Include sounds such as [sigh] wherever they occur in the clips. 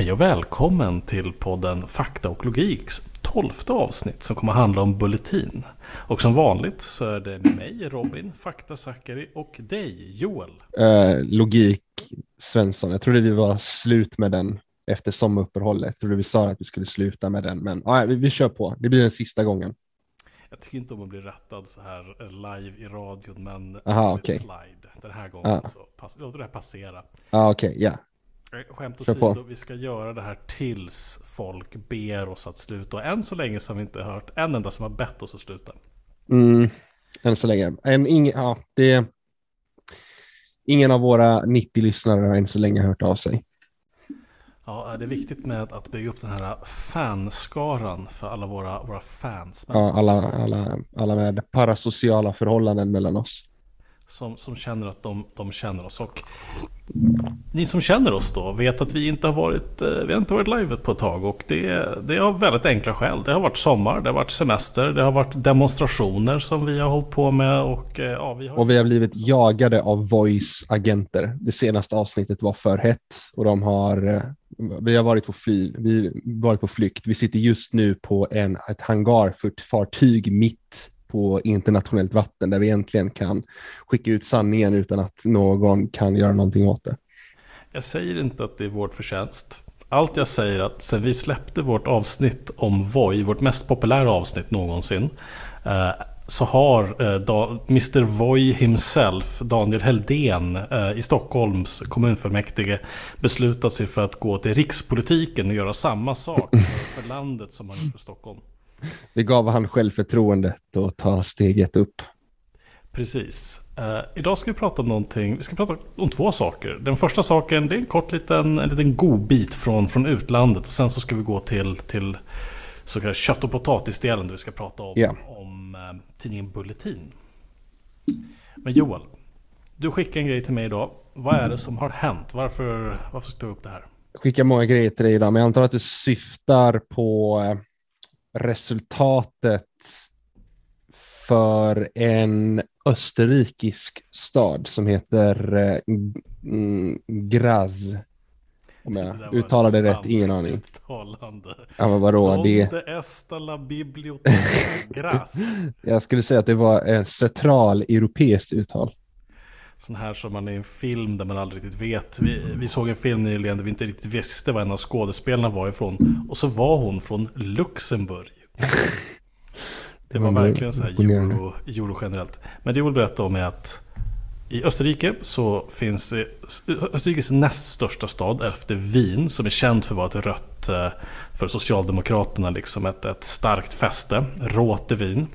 Hej och välkommen till podden Fakta och Logiks tolfte avsnitt som kommer handla om Bulletin. Och som vanligt så är det mig, Robin, Fakta Zackari och dig, Joel. Eh, logik, Svensson. Jag trodde vi var slut med den efter sommaruppehållet. Jag trodde vi sa att vi skulle sluta med den, men ah, vi, vi kör på. Det blir den sista gången. Jag tycker inte om att bli rättad så här live i radion, men Aha, okay. slide. Den här gången ah. så pass, låter det här passera. Ja, ah, okej, okay, ja. Skämt åsido, vi ska göra det här tills folk ber oss att sluta. Och än så länge så har vi inte hört en enda som har bett oss att sluta. Mm, än så länge. En, ing, ja, det, ingen av våra 90 lyssnare har än så länge hört av sig. Ja, det är viktigt med att bygga upp den här fanskaran för alla våra, våra fans. Ja, alla, alla, alla med parasociala förhållanden mellan oss som, som känner att de, de känner oss. Och ni som känner oss då vet att vi inte har varit, eh, vi har inte varit live på ett tag. Och det, det är av väldigt enkla skäl. Det har varit sommar, det har varit semester, det har varit demonstrationer som vi har hållit på med. Och, eh, ja, vi har... och vi har blivit jagade av voice-agenter. Det senaste avsnittet var för hett och de har eh, vi har varit på, fly, vi varit på flykt. Vi sitter just nu på en, ett hangarfartyg mitt på internationellt vatten där vi äntligen kan skicka ut sanningen utan att någon kan göra någonting åt det. Jag säger inte att det är vårt förtjänst. Allt jag säger är att sen vi släppte vårt avsnitt om Voi, vårt mest populära avsnitt någonsin, eh, så har eh, Mr Voi himself, Daniel Heldén eh, i Stockholms kommunfullmäktige beslutat sig för att gå till rikspolitiken och göra samma sak [laughs] för landet som han gjort för Stockholm. [laughs] Det gav han självförtroendet att ta steget upp. Precis. Uh, idag ska vi prata om någonting, vi ska prata om två saker. Den första saken, det är en kort liten, en liten godbit från, från utlandet. Och sen så ska vi gå till, till så kallad kött och potatisdelen där vi ska prata om, yeah. om uh, tidningen Bulletin. Men Joel, du skickade en grej till mig idag. Vad är det som har hänt? Varför, varför står du upp det här? Jag skickar många grejer till dig idag, men jag antar att du syftar på uh resultatet för en österrikisk stad som heter eh, Graz. Om jag uttalar det rätt, ingen aning. Uttalande. Ja men vadå? Det... Esta la bibliotek Graz. [laughs] jag skulle säga att det var ett central europeiskt uttal. Sån här som man i en film där man aldrig riktigt vet. Vi, vi såg en film nyligen där vi inte riktigt visste var en av skådespelarna var ifrån. Och så var hon från Luxemburg. Det var verkligen så här euro, euro generellt. Men det jag vill berätta om är att i Österrike så finns Österrikes näst största stad efter Wien som är känd för att vara ett rött eh, för Socialdemokraterna, liksom ett, ett starkt fäste, Rote Wien.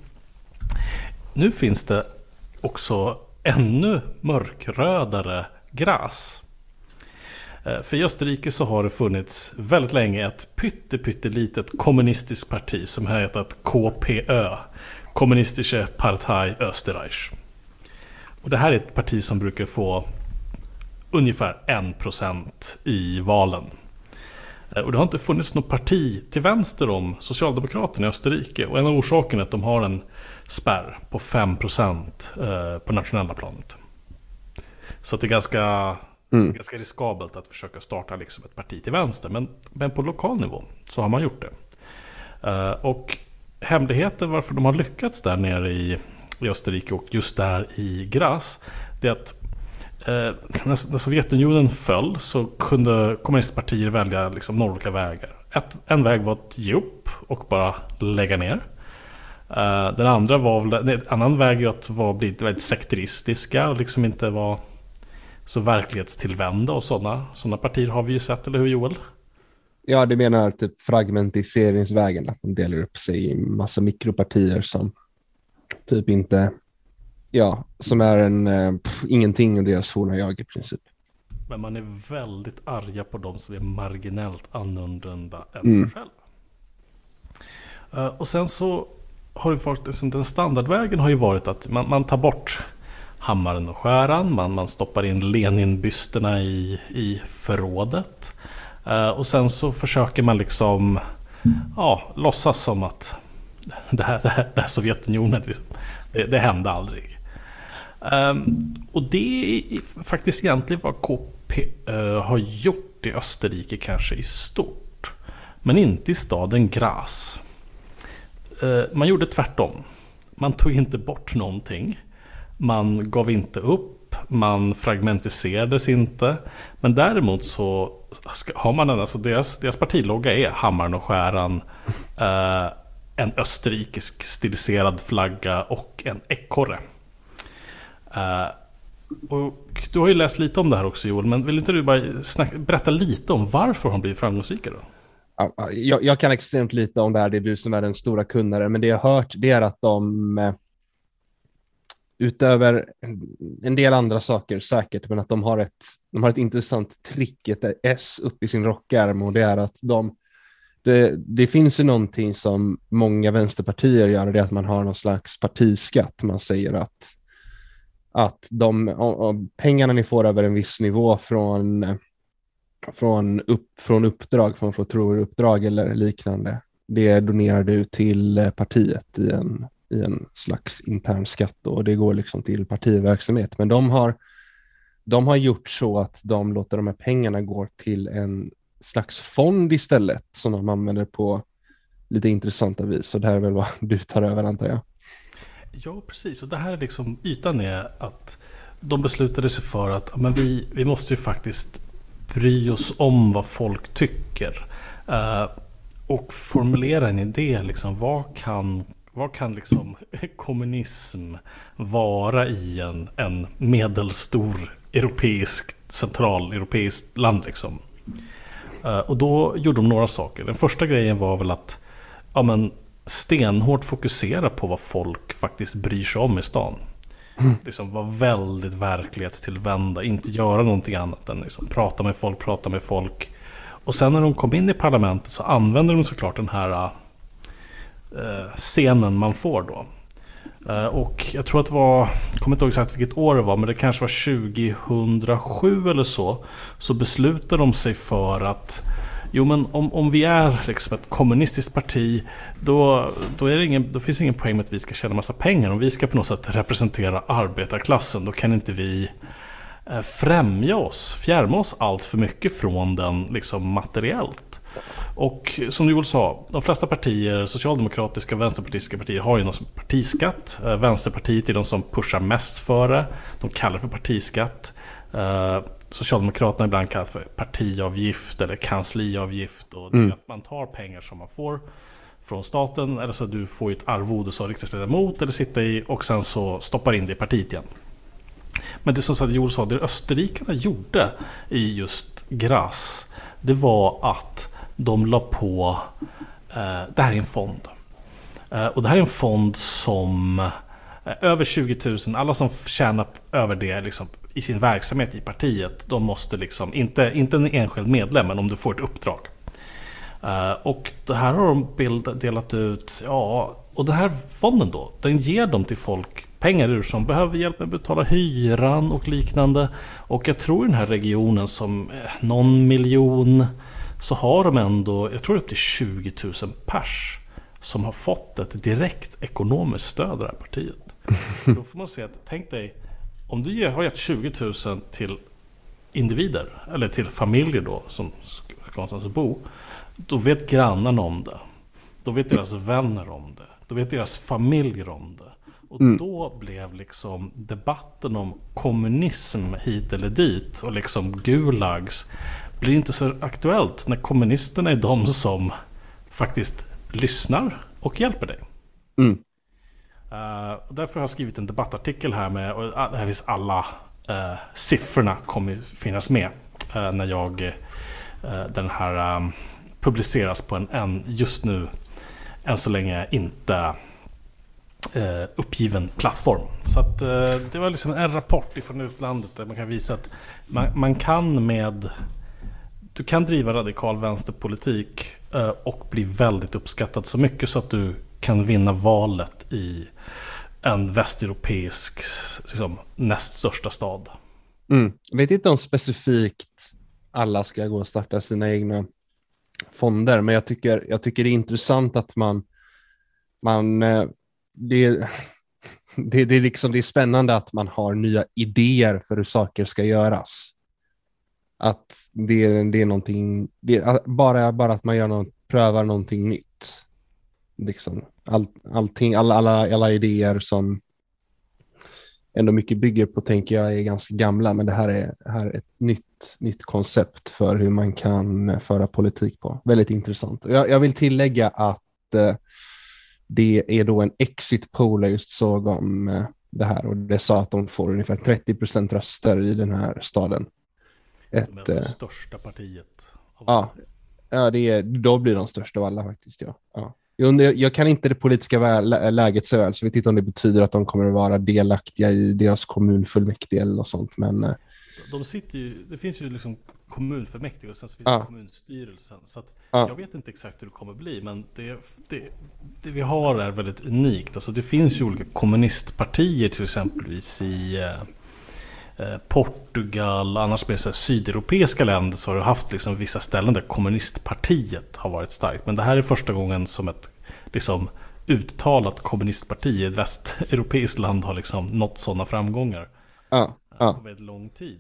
Nu finns det också ännu mörkrödare gräs. Eh, för i Österrike så har det funnits väldigt länge ett pyttelitet kommunistiskt parti som har hetat KPÖ. Kommunistische Partei Österreich. Och det här är ett parti som brukar få ungefär 1% i valen. Eh, och det har inte funnits något parti till vänster om Socialdemokraterna i Österrike. Och en av orsakerna är att de har en spärr på 5% eh, på nationella planet. Så det är ganska Mm. Ganska riskabelt att försöka starta liksom ett parti till vänster. Men, men på lokal nivå så har man gjort det. Uh, och hemligheten varför de har lyckats där nere i, i Österrike och just där i Graz. Det är att Eh, när, när Sovjetunionen föll så kunde kommunistpartier välja liksom några olika vägar. Ett, en väg var att ge upp och bara lägga ner. Eh, den andra var väl, en annan väg är att vara, bli väldigt sekteristiska och liksom inte vara så verklighetstillvända och sådana. Sådana partier har vi ju sett, eller hur Joel? Ja, du menar typ fragmentiseringsvägen, att de delar upp sig i massa mikropartier som typ inte, ja, som är en, äh, pff, ingenting av deras forna jag i princip. Men man är väldigt arga på de som är marginellt annorlunda än mm. sig själv. Uh, och sen så har det varit, liksom, den standardvägen har ju varit att man, man tar bort hammaren och skäran. Man, man stoppar in Lenin-bysterna i, i förrådet. Uh, och sen så försöker man liksom ja, låtsas som att det här, det här, det här Sovjetunionen, det, det hände aldrig. Um, och det är faktiskt egentligen vad KPÖ eh, har gjort i Österrike kanske i stort. Men inte i staden Graz. Uh, man gjorde tvärtom. Man tog inte bort någonting. Man gav inte upp. Man fragmentiserades inte. Men däremot så har man en, alltså deras, deras partilogga är hammaren och skäran. Uh, en österrikisk stiliserad flagga och en ekorre. Eh, och du har ju läst lite om det här också Joel, men vill inte du bara snacka, berätta lite om varför de blir framgångsrika då? Jag, jag, kan extremt lite om det här, det är du som är den stora kunnaren, men det jag har hört det är att de eh, utöver en del andra saker säkert, men att de har ett, de har ett intressant trick, ett S upp i sin rockärm och det är att de det, det, finns ju någonting som många vänsterpartier gör, det är att man har någon slags partiskatt. Man säger att, att de, pengarna ni får över en viss nivå från, från, upp, från uppdrag, från förtroendeuppdrag eller liknande, det donerar du till eh, partiet i en, i en slags intern skatt och det går liksom till partiverksamhet. Men de har, de har gjort så att de låter de här pengarna gå till en slags fond istället som de använder på lite intressanta vis. Och det här är väl vad [laughs] du tar över antar jag. Ja, precis. Och det här är liksom, ytan är att de beslutade sig för att men vi, vi måste ju faktiskt bry oss om vad folk tycker. Eh, och formulera en idé, liksom, vad kan, vad kan liksom [laughs] kommunism vara i en, en medelstor europeisk, centraleuropeiskt land? Liksom? Eh, och då gjorde de några saker. Den första grejen var väl att ja, men, stenhårt fokusera på vad folk faktiskt bryr sig om i stan. Mm. Liksom vara väldigt verklighetstillvända, inte göra någonting annat än liksom, prata med folk, prata med folk. Och sen när de kom in i parlamentet så använde de såklart den här uh, scenen man får då. Uh, och jag tror att det var, jag kommer inte ihåg exakt vilket år det var, men det kanske var 2007 eller så. Så beslutade de sig för att Jo men om, om vi är liksom ett kommunistiskt parti då, då, är det ingen, då finns det ingen poäng med att vi ska tjäna massa pengar. Om vi ska på något sätt representera arbetarklassen då kan inte vi eh, främja oss, fjärma oss allt för mycket från den liksom materiellt. Och som Joel sa, de flesta partier, socialdemokratiska och vänsterpartistiska partier har ju någon som partiskatt. Eh, vänsterpartiet är de som pushar mest för det. De kallar det för partiskatt. Eh, Socialdemokraterna ibland kallar för partiavgift eller kansliavgift. Och mm. att man tar pengar som man får från staten. Eller så du får ett arvode som riksdagsledamot eller sitta i och sen så stoppar in det i partiet igen. Men det som Joel sa, det österrikarna gjorde i just Graz. Det var att de la på, eh, det här är en fond. Eh, och det här är en fond som eh, över 20 000, alla som tjänar över det liksom, i sin verksamhet i partiet, de måste liksom, inte, inte en enskild medlem, men om du får ett uppdrag. Uh, och det här har de bild, delat ut, ja, och den här fonden då, den ger dem till folk pengar ur som behöver hjälp med att betala hyran och liknande. Och jag tror i den här regionen som någon miljon så har de ändå, jag tror upp till 20 000 pers som har fått ett direkt ekonomiskt stöd av det här partiet. [laughs] Då får man se att, tänk dig, om du har gett 20 000 till individer, eller till familjer då, som ska någonstans bo. Då vet grannarna om det. Då vet deras vänner om det. Då vet deras familjer om det. Och mm. då blev liksom debatten om kommunism hit eller dit och liksom gulags blir inte så aktuellt när kommunisterna är de som faktiskt lyssnar och hjälper dig. Mm. Uh, därför har jag skrivit en debattartikel här med, och här finns alla uh, siffrorna kommer finnas med uh, när jag den här um, publiceras på en, en, just nu än så länge inte uppgiven plattform. Så att, det var liksom en rapport ifrån utlandet där man kan visa att man, man kan med du kan driva radikal vänsterpolitik och bli väldigt uppskattad så mycket så att du kan vinna valet i en västeuropeisk liksom, näst största stad. Mm. Jag vet inte om specifikt alla ska gå och starta sina egna fonder, men jag tycker, jag tycker det är intressant att man, man eh, det, [laughs] det, det, är liksom, det är spännande att man har nya idéer för hur saker ska göras. att det, det är någonting, det bara, bara att man gör något, prövar någonting nytt. Liksom, all, allting, alla, alla, alla idéer som ändå mycket bygger på, tänker jag, är ganska gamla, men det här är, här är ett nytt, nytt koncept för hur man kan föra politik på. Väldigt intressant. Jag, jag vill tillägga att eh, det är då en exit poll jag just såg om eh, det här och det sa att de får ungefär 30 procent röster i den här staden. Ett, det största partiet. Ja, ja det är, då blir de största av alla faktiskt. Ja. ja. Jag, kan inte det politiska läget så väl, så jag vet inte om det betyder att de kommer att vara delaktiga i deras kommunfullmäktige eller något sånt. Men... Eh, de sitter ju, det finns ju liksom kommunfullmäktige och sen så finns ja. det kommunstyrelsen. Så ja. jag vet inte exakt hur det kommer bli, men det, det, det, vi har är väldigt unikt. Alltså det finns ju olika kommunistpartier till exempelvis i eh Portugal, annars mer så sydeuropeiska länder så har du haft liksom vissa ställen där kommunistpartiet har varit starkt. Men det här är första gången som ett liksom, uttalat kommunistparti i ett västeuropeiskt land har liksom nått sådana framgångar. Ja, ja. På väldigt lång tid.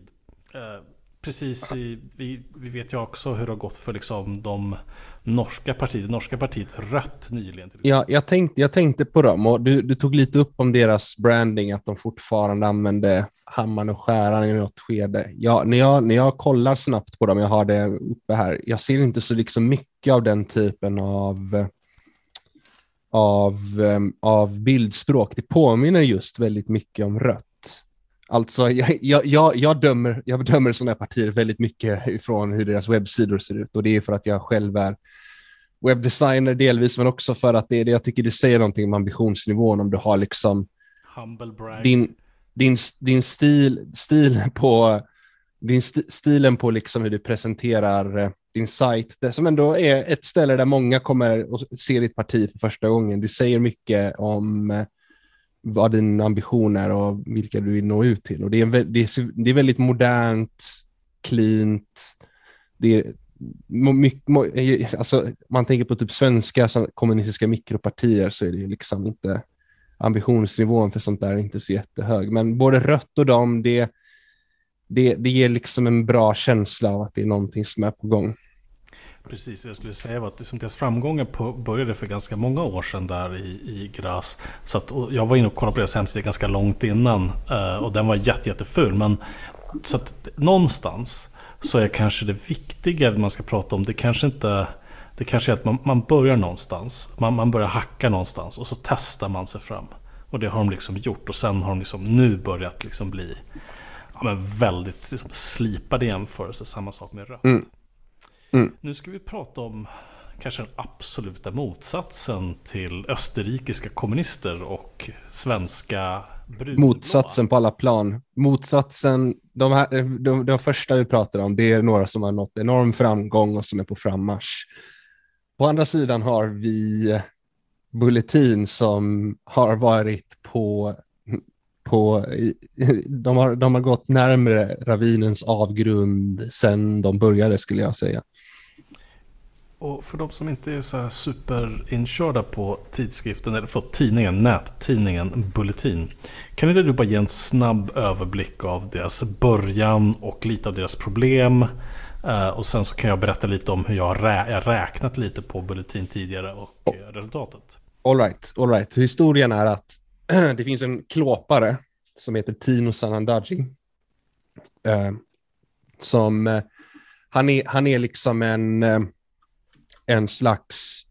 Eh, precis i, vi, vi vet ju också hur det har gått för liksom de norska partiet, norska partiet Rött nyligen. Ja, jag tänkte, jag tänkte på dem och du, du tog lite upp om deras branding, att de fortfarande använde hammaren och skäran i något skede. Ja, när, jag, när jag kollar snabbt på dem, jag har det uppe här, jag ser inte så liksom mycket av den typen av av, av bildspråk. Det påminner just väldigt mycket om rött. Alltså, [laughs] jag, jag, jag, dömer, jag bedömer sådana här partier väldigt mycket ifrån hur deras webbsidor ser ut och det är för att jag själv är webbdesigner delvis, men också för att det är det jag tycker det säger någonting om ambitionsnivån om du har liksom din, din, din stil, stil på din st stilen på liksom hur du presenterar eh, din sajt, det som ändå är ett ställe där många kommer och ser ditt parti för första gången. Det säger mycket om eh, vad din ambition är och vilka du vill nå ut till. Och det, är, det, är, det är väldigt modernt, cleant, det är mycket, alltså, man tänker på typ svenska kommunistiska mikropartier så är det ju liksom inte ambitionsnivån för sånt där är inte så jättehög. Men både rött och dam, det, det, det ger liksom en bra känsla av att det är någonting som är på gång. Precis, jag skulle säga att liksom deras framgångar på, började för ganska många år sedan där i, i Gras. Så att, jag var inne och kollade på deras hemsida ganska långt innan eh, och den var jätte, jätteful. Men så att någonstans så är kanske det viktiga man ska prata om, det kanske inte det kanske är att man, man börjar någonstans. Man, man börjar hacka någonstans och så testar man sig fram. Och det har de liksom gjort och sen har de liksom nu börjat liksom bli ja, men väldigt liksom slipade jämförelser. Samma sak med rött. Mm. Mm. Nu ska vi prata om kanske den absoluta motsatsen till österrikiska kommunister och svenska brunblåa. Motsatsen på alla plan. Motsatsen, de, här, de, de första vi pratar om, det är några som har nått enorm framgång och som är på frammarsch. På andra sidan har vi Bulletin som har varit på, på de, har, de har gått närmre ravinens avgrund sedan de började skulle jag säga. Och för de som inte är så här superinkörda på tidskriften, eller förlåt, tidningen, nättidningen Bulletin. Kan inte du bara ge en snabb överblick av deras början och lite av deras problem? Uh, och sen så kan jag berätta lite om hur jag rä räknat lite på Bulletin tidigare och oh. resultatet. All right, all right. Historien är att [clears throat] det finns en klåpare som heter Tino Sanandaji. Uh, som, uh, han, är, han är liksom en en slags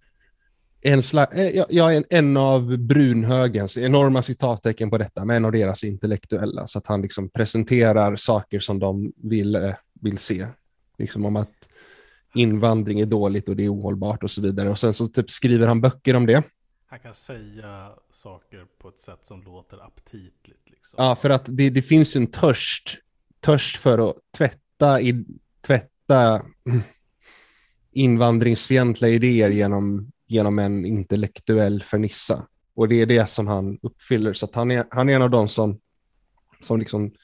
en, eh, ja, en, en av brunhögens enorma citattecken på detta, men en av deras intellektuella, så att han liksom presenterar saker som de vill, eh, vill se. Liksom om att invandring är dåligt och det är ohållbart och så vidare. Och sen så typ skriver han böcker om det. Han kan säga saker på ett sätt som låter aptitligt. Liksom. Ja, för att det, det finns en törst, törst för att tvätta, i, tvätta invandringsfientliga idéer genom, genom en intellektuell fernissa. Och det är det som han uppfyller. Så han, är, han är en av de som, som liksom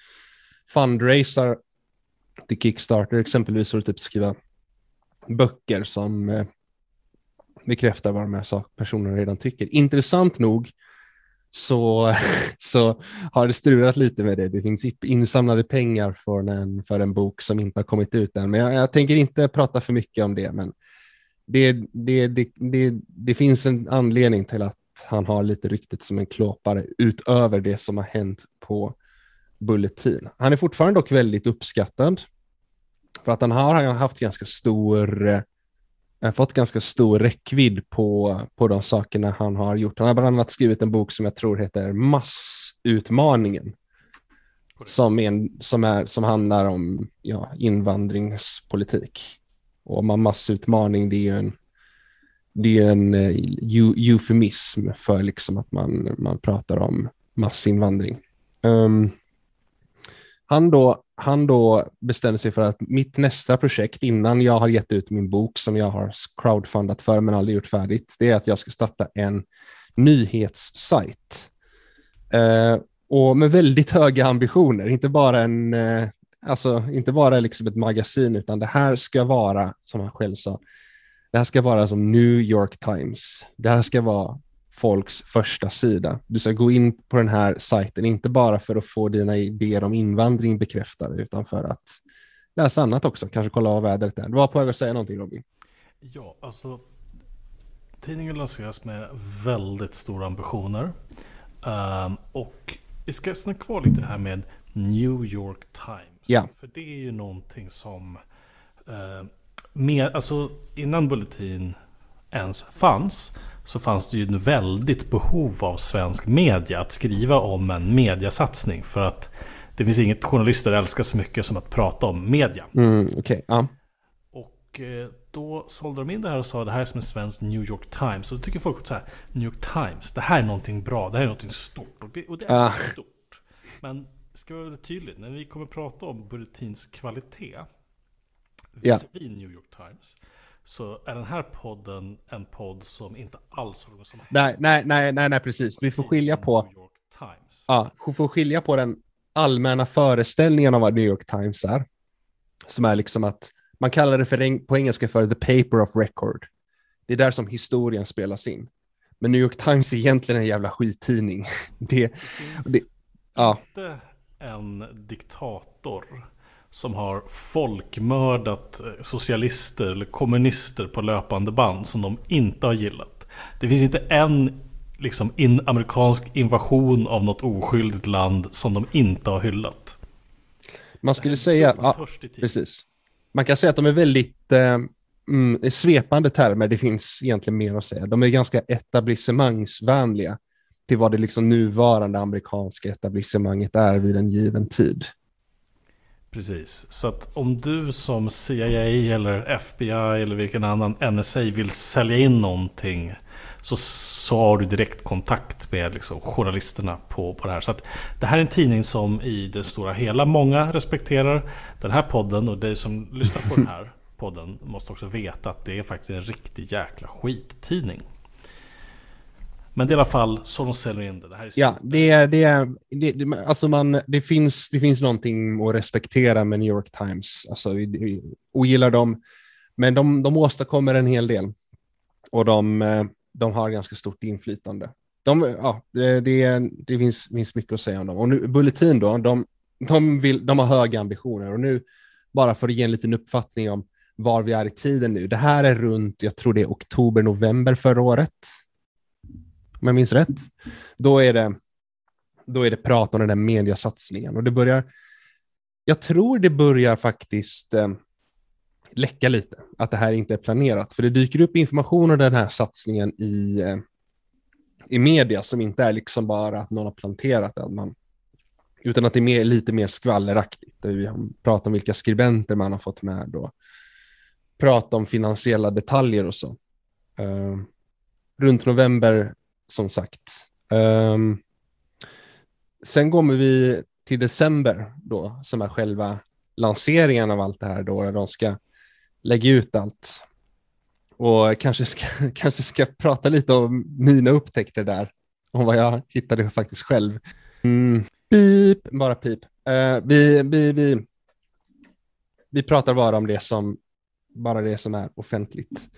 fundraisar till Kickstarter, exempelvis för att typ skriva böcker som eh, bekräftar vad de här personerna redan tycker. Intressant nog så, [laughs] så har det strulat lite med det. Det finns insamlade pengar för en, för en bok som inte har kommit ut än. Men jag, jag tänker inte prata för mycket om det. Men det, det, det, det, det finns en anledning till att han har lite ryktet som en klåpare utöver det som har hänt på Bulletin. Han är fortfarande dock väldigt uppskattad för att han har haft ganska stor eh, fått ganska stor räckvidd på, på de sakerna han har gjort. Han har bland annat skrivit en bok som jag tror heter Massutmaningen. Som, en, som, är, som handlar om ja, invandringspolitik. Och massutmaning, det är en, det är en uh, eufemism för liksom att man, man pratar om massinvandring. Um, han då, han då bestämde sig för att mitt nästa projekt innan jag har gett ut min bok som jag har crowdfundat för men aldrig gjort färdigt, det är att jag ska starta en nyhetssajt. Eh, och med väldigt höga ambitioner, inte bara en eh, Alltså inte bara liksom ett magasin, utan det här ska vara, som han själv sa, det här ska vara som New York Times. Det här ska vara folks första sida. Du ska gå in på den här sajten, inte bara för att få dina idéer om invandring bekräftade, utan för att läsa annat också, kanske kolla vad vädret är. Du var på väg att säga någonting Robin. Ja, alltså tidningen lanseras med väldigt stora ambitioner. Um, och vi ska stanna kvar lite här med New York Times. Ja. För det är ju någonting som... Eh, med, alltså innan Bulletin ens fanns så fanns det ju en väldigt behov av svensk media att skriva om en mediasatsning. För att det finns inget journalister älskar så mycket som att prata om media. Mm, okay. ja. Och eh, då sålde de in det här och sa det här är som en svensk New York Times. Och då tycker folk så här, New York Times, det här är någonting bra, det här är någonting stort. Och det, och det är ah. stort. Men ska vara väldigt tydligt, när vi kommer prata om Bulletins kvalitet ja. vid New York Times så är den här podden en podd som inte alls har någon som nej, nej, nej, nej, nej, precis. Vi får skilja på New York Times. Ja, vi får skilja på den allmänna föreställningen av vad New York Times är. Som är liksom att man kallar det för, på engelska för the paper of record. Det är där som historien spelas in. Men New York Times är egentligen en jävla skittidning. [laughs] Det, det, det ja. inte en diktator som har folkmördat eh, socialister eller kommunister på löpande band som de inte har gillat. Det finns inte en liksom, in, amerikansk invasion av något oskyldigt land som de inte har hyllat. Man skulle säga, ja, precis. Man kan säga att de är väldigt eh, mm, svepande termer, det finns egentligen mer att säga. De är ganska etablissemangsvänliga till vad det liksom nuvarande amerikanska etablissemanget är vid en given tid. Precis, så att om du som CIA eller FBI eller vilken annan NSA vill sälja in någonting så, så har du direkt kontakt med liksom journalisterna på, på det här. Så att det här är en tidning som i det stora hela många respekterar. Den här podden och du som lyssnar på den här [laughs] podden måste också veta att det är faktiskt en riktig jäkla skittidning. Men det är i alla fall så de säljer in det. det här är ja, det, är, det, är, det, det, alltså man, det, finns, det finns någonting att respektera med New York Times. Alltså, vi, vi ogillar dem, men de, de åstadkommer en hel del. Och de, eh, de har ganska stort inflytande. De, ja, det, det, det finns, finns mycket att säga om dem. Och nu, Bulletin då, de, de, vill, de har höga ambitioner. Och nu, bara för att ge en liten uppfattning om var vi är i tiden nu. Det här är runt, jag tror det är oktober, november förra året om jag minns rätt. Då är det, då är det prat om den där mediasatsningen och det börjar, jag tror det börjar faktiskt eh, läcka lite, att det här inte är planerat, för det dyker upp information om den här satsningen i, eh, i media som inte är liksom bara att någon har planterat det, man, utan att det är mer, lite mer skvalleraktigt. Vi pratar om vilka skribenter man har fått med och prata om finansiella detaljer och så. Uh, runt november som sagt. Um, sen kommer vi till december då, som är själva lanseringen av allt det här då, där de ska lägga ut allt. Och kanske ska, [laughs] kanske ska prata lite om mina upptäckter där, om vad jag hittade faktiskt själv. Mm, pip, bara pip. Uh, vi, vi, vi, vi pratar bara om det som, bara det som är offentligt.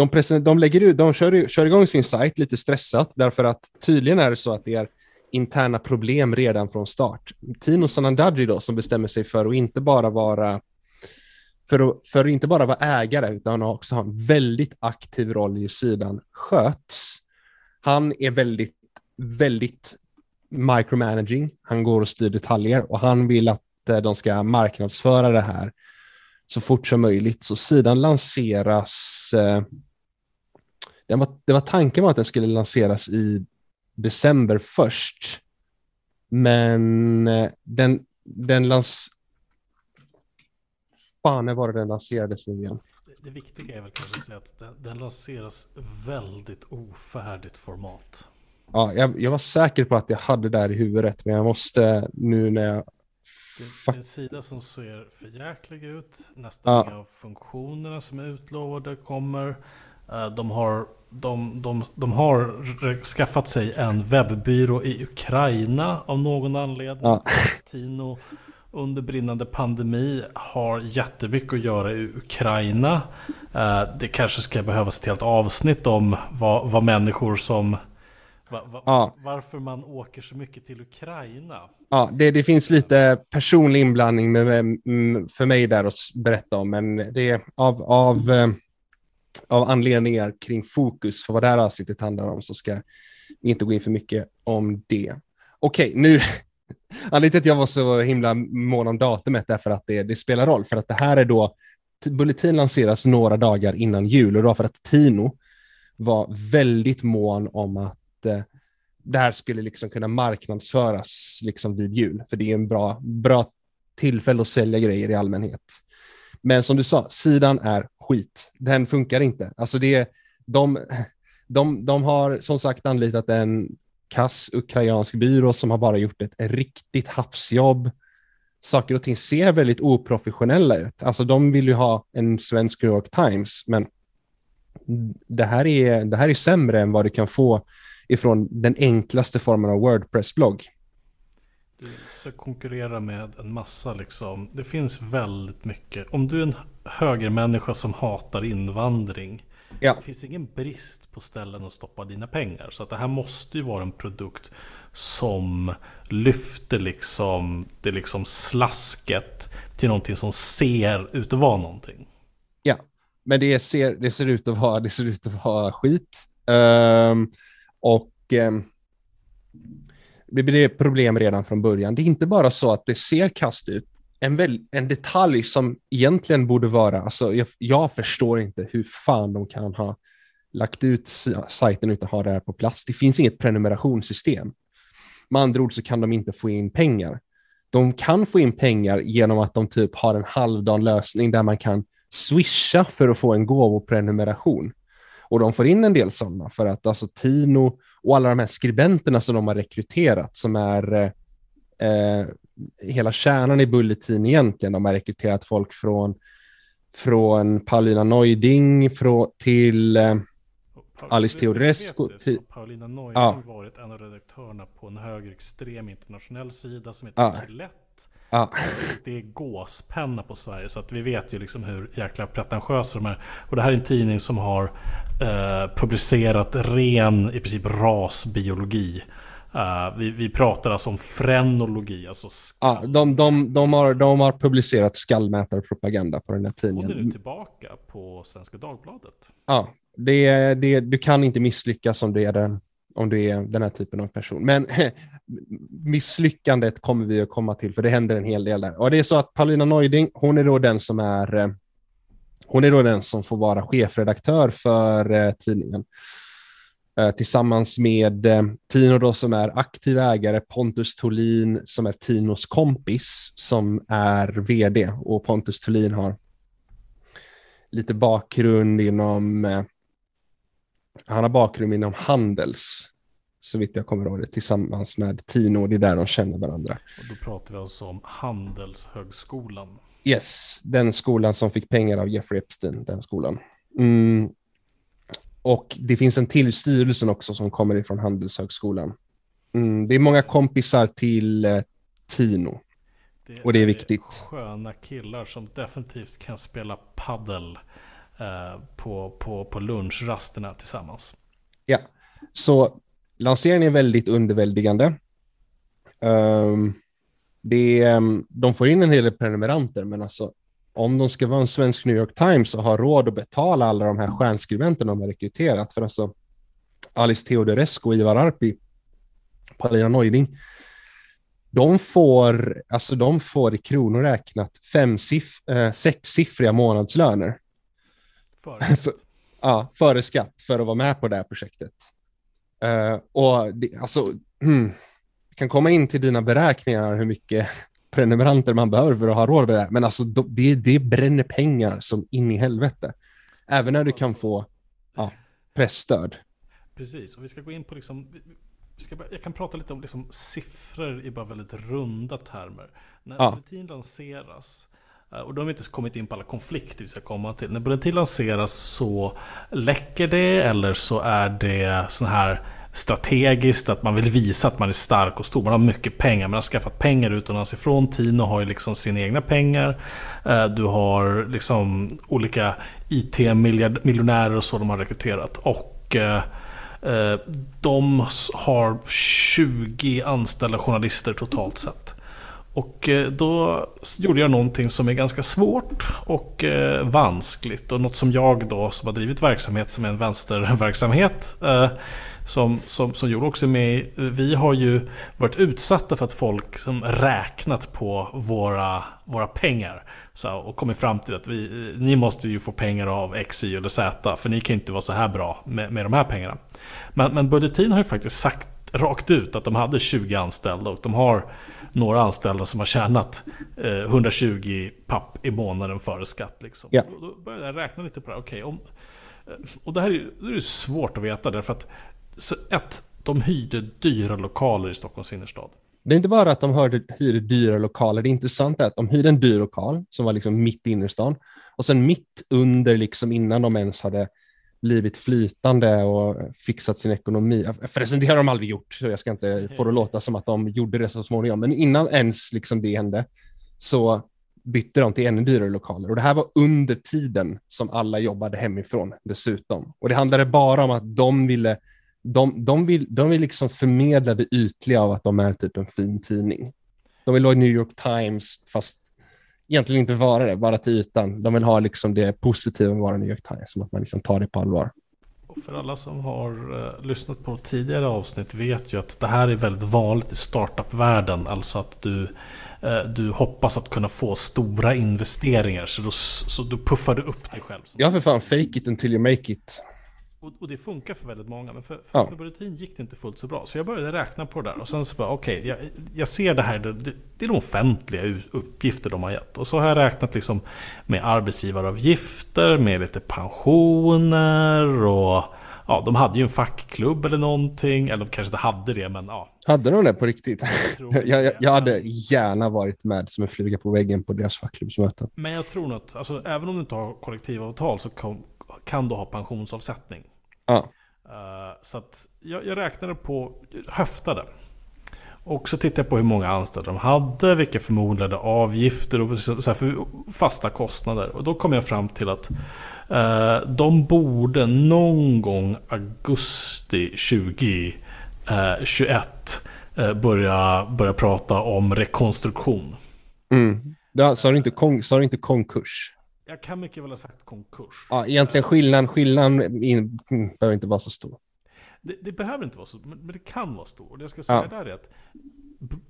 De, present, de, lägger ut, de kör, kör igång sin sajt lite stressat därför att tydligen är det så att det är interna problem redan från start. Tino Sanandaji då som bestämmer sig för att inte bara vara för att, för att inte bara vara ägare utan också ha en väldigt aktiv roll i hur sidan sköts. Han är väldigt, väldigt micromanaging. Han går och styr detaljer och han vill att eh, de ska marknadsföra det här så fort som möjligt. Så sidan lanseras, eh, det, var, det var tanken var att den skulle lanseras i december först. Men eh, den, den lans... Fan, var det den lanserades nu igen? Det, det viktiga är väl kanske att säga att den, den lanseras väldigt ofärdigt format. Ja, jag, jag, var säker på att jag hade det där i huvudet, men jag måste nu när jag... Det är en sida som ser förjäklig ut. Nästan ja. inga av funktionerna som är utlovade kommer. Eh, de har, de, de, de har skaffat sig en webbyrå i Ukraina av någon anledning. Ja. Tino under brinnande pandemi har jättemycket att göra i Ukraina. Eh, det kanske ska behövas ett helt avsnitt om vad, vad människor som Va, va, ja. Varför man åker så mycket till Ukraina? Ja, det, det finns lite personlig inblandning med, med, för mig där att berätta om, men det är av, av, eh, av anledningar kring fokus för vad det här avsnittet handlar om så ska vi inte gå in för mycket om det. Okej, nu [laughs] Anledningen till att jag var så himla mån om datumet är för att det, det spelar roll, för att det här är då Bulletin lanseras några dagar innan jul och då för att Tino var väldigt mån om att eh, det här skulle liksom kunna marknadsföras liksom vid jul, för det är en bra, bra tillfälle att sälja grejer i allmänhet. Men som du sa, sidan är skit. Den funkar inte. Alltså det, de, de, de har som sagt anlitat en kass ukrainsk byrå som har bara gjort ett riktigt hafsjobb. Saker och ting ser väldigt oprofessionella ut. Alltså de vill ju ha en svensk New York Times, men det här är, det här är sämre än vad du kan få ifrån den enklaste formen av Wordpress-blogg. Du ska konkurrera med en massa liksom. Det finns väldigt mycket. Om du är en högermänniska som hatar invandring. Ja. Det finns ingen brist på ställen att stoppa dina pengar. Så att det här måste ju vara en produkt som lyfter liksom det liksom slasket till någonting som ser ut att vara någonting. Ja, men det ser, det ser, ut, att vara, det ser ut att vara skit. Um, och eh, det blir problem redan från början. Det är inte bara så att det ser kast ut. En, väl, en detalj som egentligen borde vara, alltså jag, jag förstår inte hur fan de kan ha lagt ut sajten utan att ha det här på plats. Det finns inget prenumerationssystem. Med andra ord så kan de inte få in pengar. De kan få in pengar genom att de typ har en halvdan lösning där man kan swisha för att få en gåvoprenumeration. Och de får in en del sådana för att alltså Tino och alla de här skribenterna som de har rekryterat som är eh, hela kärnan i Bulletin egentligen. De har rekryterat folk från, från Paulina Neuding från, till eh, Alice Teodorescu. Paulina Neuding ja. varit en av redaktörerna på en högerextrem internationell sida som heter ja. Klett Ja. [laughs] Det är gåspenna på Sverige så att vi vet ju liksom hur jäkla pretentiösa de är. Och det här är en tidning som har eh, publicerat ren i princip rasbiologi. Uh, vi, vi pratar alltså om frenologi. Alltså ja, de, de, de, har, de har publicerat skallmätarpropaganda på den här tidningen. Hon är nu tillbaka på Svenska Dagbladet. Ja, det, det, du kan inte misslyckas om, det är den, om du är den här typen av person. Men [laughs] misslyckandet kommer vi att komma till, för det händer en hel del där. Och det är så att Paulina Neuding, hon är då den som är eh, hon är då den som får vara chefredaktör för eh, tidningen. Eh, tillsammans med Tino då som är aktiv ägare, Pontus Tolin som är Tinos kompis som är vd och Pontus Tolin har lite bakgrund inom han har bakgrund inom Handels så vitt jag kommer ihåg det, tillsammans med Tino. Det är där de känner varandra. Och då pratar vi alltså om Handelshögskolan. Yes, den skolan som fick pengar av Jeffrey Epstein, den skolan. Mm. Och det finns en till styrelsen också som kommer ifrån Handelshögskolan. Mm. Det är många kompisar till eh, Tino. Det och det är viktigt. sköna killar som definitivt kan spela paddel eh, på, på, på lunchrasterna tillsammans. Ja, så lanseringen är väldigt underväldigande. Um, det, um, de får in en hel del prenumeranter, men alltså om de ska vara en svensk New York Times och ha råd att betala alla de här stjärnskribenterna de har rekryterat, för alltså Alice Teodorescu, Ivar Arpi, Paulina Neuding, de får, alltså de får i kronor räknat fem siff, eh, sexsiffriga månadslöner. Före [laughs] För- ja, före skatt för att vara med på det här projektet. Eh, och det, alltså, vi kan komma in till dina beräkningar hur mycket [laughs] prenumeranter man behöver för att ha råd med det. Men alltså, det, det bränner pengar som in i helvete. Även när du kan få ja, pressstöd. Precis, och vi ska gå in på liksom, ska, jag kan prata lite om liksom siffror i bara väldigt runda termer. När Ja. Bulletin lanseras, Eh, och då har vi inte kommit in på alla konflikter vi ska komma till. När Bulletin lanseras så läcker det eller så är det sån här strategiskt att man vill visa att man är stark och stor. Man har mycket pengar, man har skaffat pengar utomlands ifrån. Tino har ju liksom sina egna pengar. Eh, du har liksom olika IT-miljonärer och så de har rekryterat. Och eh, de har 20 anställda journalister totalt sett. Och eh, då gjorde jag någonting som är ganska svårt och eh, vanskligt. Och något som jag då som har drivit verksamhet som är en vänsterverksamhet. Eh, som, som, som Joel också är med i. Eh, vi har ju varit utsatta för att folk som räknat på våra, våra pengar. Så, och kommit fram till att vi, eh, ni måste ju få pengar av X, Y eller Z. För ni kan ju inte vara så här bra med, med de här pengarna. Men, men Budgetin har ju faktiskt sagt rakt ut att de hade 20 anställda och de har några anställda som har tjänat eh, 120 papp i månaden före skatt. Liksom. Ja. Då började jag räkna lite på det här. Okej, om, eh, och det här är, ju- det är ju svårt att veta därför att så ett, de hyrde dyra lokaler i Stockholms innerstad. Det är inte bara att de hörde, hyrde dyra lokaler, det intressanta är att de hyrde en dyr lokal som var liksom mitt i innerstan och sen mitt under, liksom innan de ens hade blivit flytande och fixat sin ekonomi. Förresten, det har de aldrig gjort, så jag ska inte få det att låta som att de gjorde det så småningom, men innan ens liksom det hände så bytte de till ännu dyrare lokaler och det här var under tiden som alla jobbade hemifrån dessutom. Och det handlade bara om att de ville de, de, vill, de vill liksom förmedla det ytliga av att de är typ en fin tidning. De vill vara New York Times, fast egentligen inte vara det, bara till ytan. De vill ha liksom det positiva med att vara New York Times, som att man liksom tar det på allvar. Och för alla som har eh, lyssnat på tidigare avsnitt vet ju att det här är väldigt vanligt i startup-världen. Alltså att du, eh, du hoppas att kunna få stora investeringar. Så då, så då puffar du upp dig själv. Ja, för fan, fake it until you make it. Och, och det funkar för väldigt många. Men för, för, Ja. för Bulletin gick det inte fullt så bra. Så jag började räkna på det där. Och sen så bara, okej, jag, jag ser det här. Det, det, är de offentliga uppgifter de har gett. Och så har jag räknat liksom med arbetsgivaravgifter, med lite pensioner och... Ja, de hade ju en fackklubb eller någonting. Eller de kanske inte hade det, men ja. Hade de det på riktigt? Jag, [laughs] jag, jag hade gärna varit med som en fluga på väggen på deras fackklubbsmöten. Men jag tror nog att, alltså, även om du inte har kollektivavtal så kan du ha pensionsavsättning. Ja, Eh, så att jag, jag räknade på, höftade. Och så tittade jag på hur många anställda de hade, vilka förmodade avgifter och så fasta kostnader. Och då kom jag fram till att eh, de borde någon gång augusti 2021 eh, börja, börja prata om rekonstruktion. mm. Ja, sa, du inte kon, sa du inte konkurs? Jag kan mycket väl ha sagt konkurs. Ja, egentligen skillnaden, skillnaden in, behöver inte vara så stor. Det, det behöver inte vara så, men, men det kan vara stort. Och det jag ska säga Ja. där är att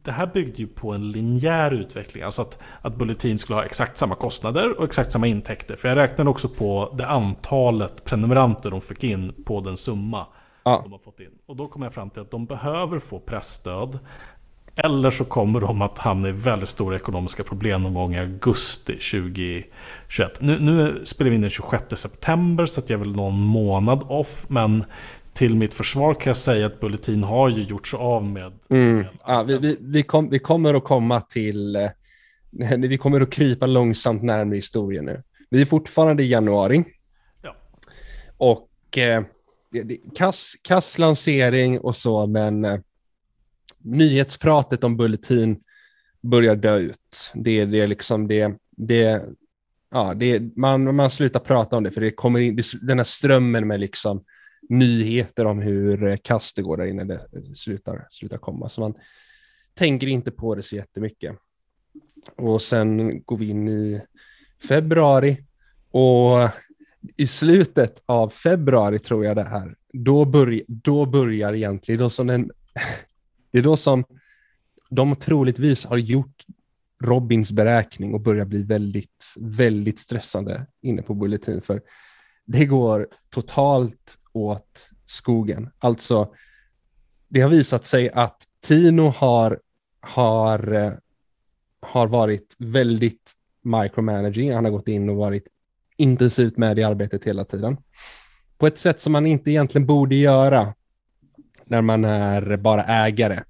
det här byggde ju på en linjär utveckling. Alltså att, att Bulletin skulle ha exakt samma kostnader och exakt samma intäkter. För jag räknade också på det antalet prenumeranter de fick in på den summa Ja. de har fått in. Och då kom jag fram till att de behöver få pressstöd. Eller så kommer de att hamna i väldigt stora ekonomiska problem någon gång i augusti 2021. Nu, nu spelar vi in den 26 september så att jag är väl någon månad off. Men till mitt försvar kan jag säga att Bulletin har ju gjort sig av med... Mm. Ja, vi, vi, vi, kom, vi kommer att komma till, eh, [laughs] vi kommer att krypa långsamt närmare historien nu. Vi är fortfarande i januari Ja. och eh, kass, kass lansering och så, men eh, nyhetspratet om Bulletin börjar dö ut. Det, det är liksom det, det, ja, det, man, man slutar prata om det för det kommer in, den här strömmen med liksom nyheter om hur eh, kast det går där inne, det slutar, slutar komma. Så man tänker inte på det så jättemycket. Och sen går vi in i februari och i slutet av februari tror jag det här, då, börj då börjar egentligen, då som den, [laughs] det är då som de troligtvis har gjort Robins beräkning och börjar bli väldigt, väldigt stressande inne på Bulletin, för det går totalt åt skogen. Alltså, det har visat sig att Tino har, har, eh, har varit väldigt micromanaging. Han har gått in och varit intensivt med i arbetet hela tiden. På ett sätt som man inte egentligen borde göra när man är bara ägare.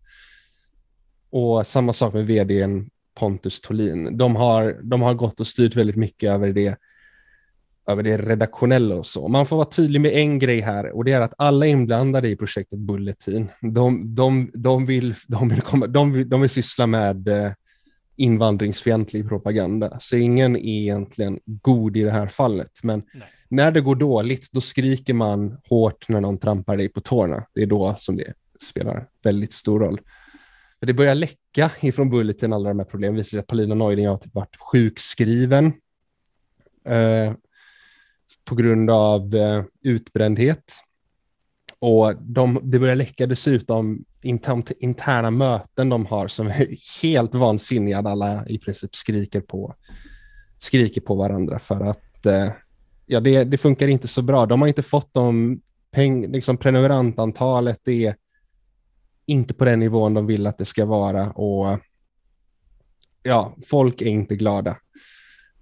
Och samma sak med vdn Pontus Tolin. De har, de har gått och styrt väldigt mycket över det, över det redaktionella och så. Man får vara tydlig med en grej här och det är att alla inblandade i projektet Bulletin, de, de, de, vill, de, vill, komma, de, vill, de vill syssla med eh, invandringsfientlig propaganda. Så ingen är egentligen god i det här fallet. Men Nej. när det går dåligt, då skriker man hårt när någon trampar dig på tårna. Det är då som det spelar väldigt stor roll. Det börjar läcka ifrån Bulletin, alla de här problemen. visar att Paulina Neuding har typ varit sjukskriven eh, på grund av eh, utbrändhet. Och de, det börjar läcka dessutom interna möten de har som är helt vansinniga. Alla i princip skriker på, skriker på varandra för att eh, ja, det, det, funkar inte så bra. De har inte fått de peng, liksom prenumerantantalet. Det är inte på den nivån de vill att det ska vara och ja, folk är inte glada.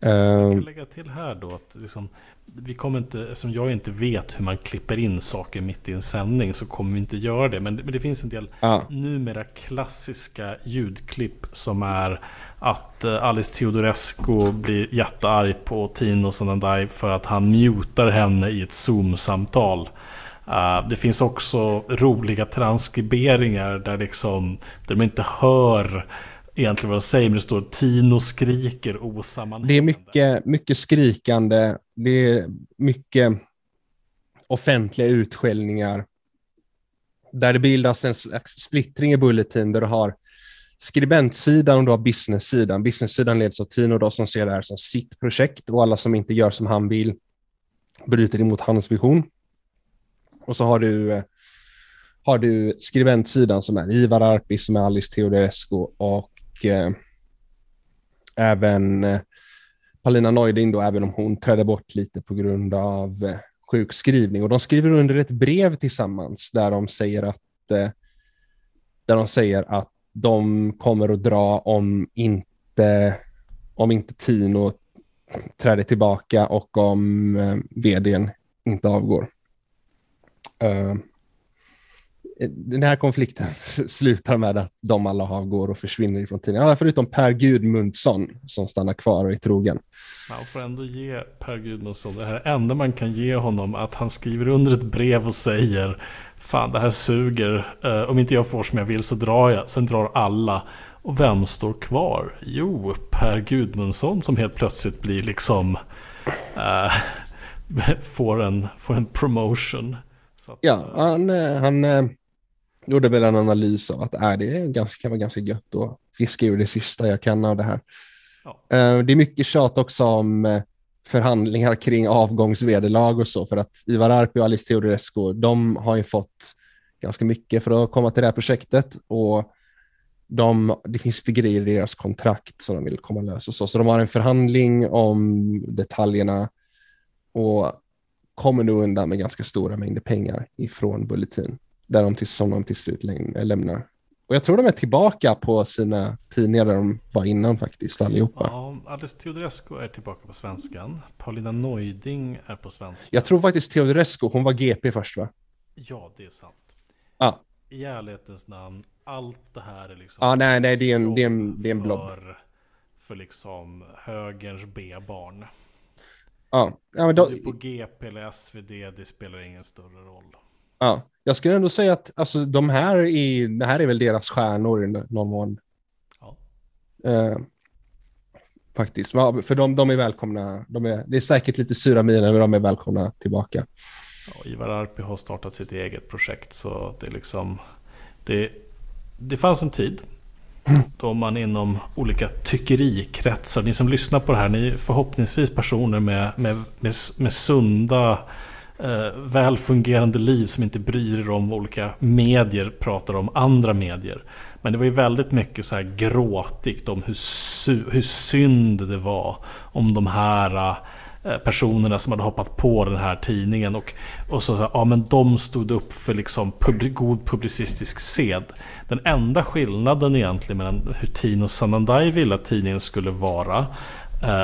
Jag kan lägga till här då att liksom, vi kommer inte, eftersom jag inte vet hur man klipper in saker mitt i en sändning så kommer vi inte göra det. Men, men det finns en del ja. numera klassiska ljudklipp som är att uh, Alice Teodorescu blir jättearg på Tino Sanandai för att han mutar henne i ett Zoom-samtal. Uh, det finns också roliga transkriberingar där, liksom, där de inte hör egentligen vad de säger, men det står Tino skriker osammanhängande. Det är mycket, mycket skrikande, det är mycket offentliga utskällningar. Där det bildas en slags splittring i Bulletin där du har skribentsidan och du har business-sidan. Business-sidan leds av Tino då, som ser det här som sitt projekt och alla som inte gör som han vill bryter emot hans vision. Och så har du, eh, har du skribentsidan som är Ivar Arpi, som är Alice Teodorescu och eh, även eh, Paulina Neuding då, även om hon trädde bort lite på grund av eh, sjukskrivning. Och de skriver under ett brev tillsammans där de säger att, eh, där de säger att de kommer att dra om inte, om inte Tino träder tillbaka och om eh, vdn inte avgår. Uh, den här konflikten [laughs] slutar med att de alla avgår och försvinner ifrån tidningen. förutom Per Gudmundsson som stannar kvar och är trogen. Man får ändå ge Per Gudmundsson det här enda man kan ge honom att han skriver under ett brev och säger Fan det här suger. Uh, om inte jag får som jag vill så drar jag. Sen drar alla. Och vem står kvar? Jo, Per Gudmundsson som helt plötsligt blir liksom uh, [laughs] får, en, får en promotion. Att, ja, han, eh, han gjorde väl en analys av att äh, det ganska, kan vara ganska gött att fiska ur det sista jag kan av det här. Ja. Uh, det är mycket tjat också om uh, förhandlingar kring avgångsvederlag och så, för att Ivar Arpi och Alice Teodorescu, de har ju fått ganska mycket för att komma till det här projektet och de, det finns lite grejer i deras kontrakt som de vill komma lös och så, så de har en förhandling om detaljerna och kommer nu undan med ganska stora mängder pengar ifrån Bulletin där de till, som de till slut lämnar. Och jag tror de är tillbaka på sina tidningar där de var innan faktiskt allihopa. Ja, Alice Teodorescu är tillbaka på svenskan. Paulina Neuding är på svenska. Jag tror faktiskt Teodorescu, hon var GP först va? Ja, det är sant. Ja. I ärlighetens namn, allt det här är liksom... Ja, nej, nej, det är en, det är en, det är en blob. För, för liksom högerns B-barn. Ja, ja men då... På GP eller SvD, det spelar ingen större roll. Ja, jag skulle ändå säga att alltså, de här är, det här är väl deras stjärnor i någon mån. Ja. Uh, faktiskt. För de, de är välkomna. De är, det är säkert lite sura miner, men de är välkomna tillbaka. Ja, Ivar Arpi har startat sitt eget projekt, så det är liksom... Det, det fanns en tid då man inom olika tyckerikretsar, ni som lyssnar på det här, ni är förhoppningsvis personer med, med, med, med sunda eh, välfungerande liv som inte bryr er om vad olika medier pratar om andra medier. Men det var ju väldigt mycket så här gråtigt om hur, hur synd det var om de här eh, personerna som hade hoppat på den här tidningen. Och, och så, ja men de stod upp för liksom pub god publicistisk sed. Den enda skillnaden egentligen mellan hur Tino Sanandai ville att tidningen skulle vara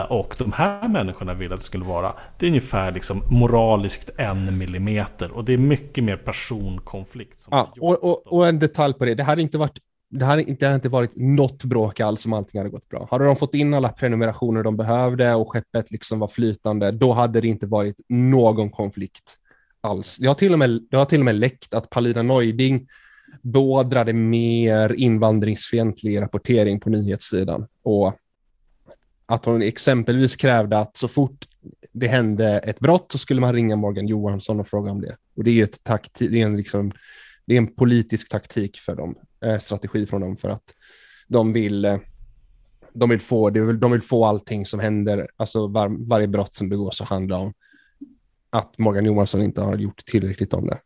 och de här människorna vill att det skulle vara Det är ungefär liksom moraliskt en millimeter Och det är mycket mer personkonflikt som ja, och, och, och, en detalj på det, det hade inte varit det hade inte, inte varit något bråk alls om allting hade gått bra. Hade de fått in alla prenumerationer de behövde och skeppet liksom var flytande, då hade det inte varit någon konflikt alls. Det har till och med, det har till och med läckt att Palina Neuding beordrade mer invandringsfientlig rapportering på nyhetssidan. Och att hon exempelvis krävde att så fort det hände ett brott så skulle man ringa Morgan Johansson och fråga om det. Och det är, ett takti- det är, en, liksom, det är en politisk taktik för dem, eh, strategi från dem för att de vill, eh, de vill, få, de vill få allting som händer, alltså var, varje brott som begås så handlar om att Morgan Johansson inte har gjort tillräckligt om det.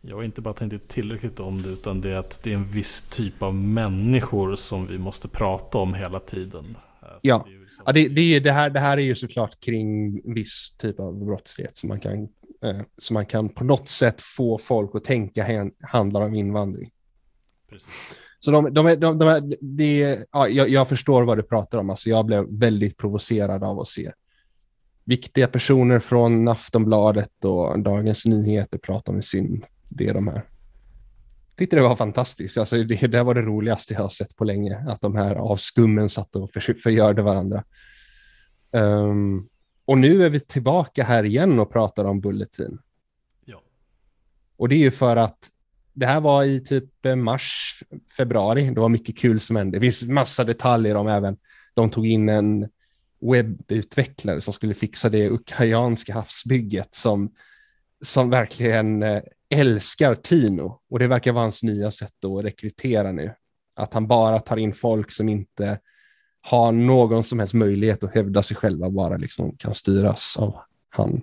Jag har inte bara tänkt tillräckligt om det utan det är att det är en viss typ av människor som vi måste prata om hela tiden. Ja, det, liksom... ja det, det, det, här, det här är ju såklart kring viss typ av brottslighet som man kan, eh, som man kan på något sätt få folk att tänka handlar om invandring. Precis. Så de, de, de, de, de ja, jag, jag, förstår vad du pratar om. Alltså jag blev väldigt provocerad av att se viktiga personer från Aftonbladet och Dagens Nyheter prata om sin, det de här tyckte det var fantastiskt. Alltså, det, det var det roligaste jag har sett på länge, att de här avskummen satt och för, förgörde varandra. Um, och nu är vi tillbaka här igen och pratar om Bulletin. Ja. Och det är ju för att det här var i typ eh, mars, februari. Det var mycket kul som hände. Det finns massa detaljer om även, de tog in en webbutvecklare som skulle fixa det ukrainska havsbygget som, som verkligen eh, älskar Tino och det verkar vara hans nya sätt att rekrytera nu. Att han bara tar in folk som inte har någon som helst möjlighet att hävda sig själva, bara liksom kan styras av han.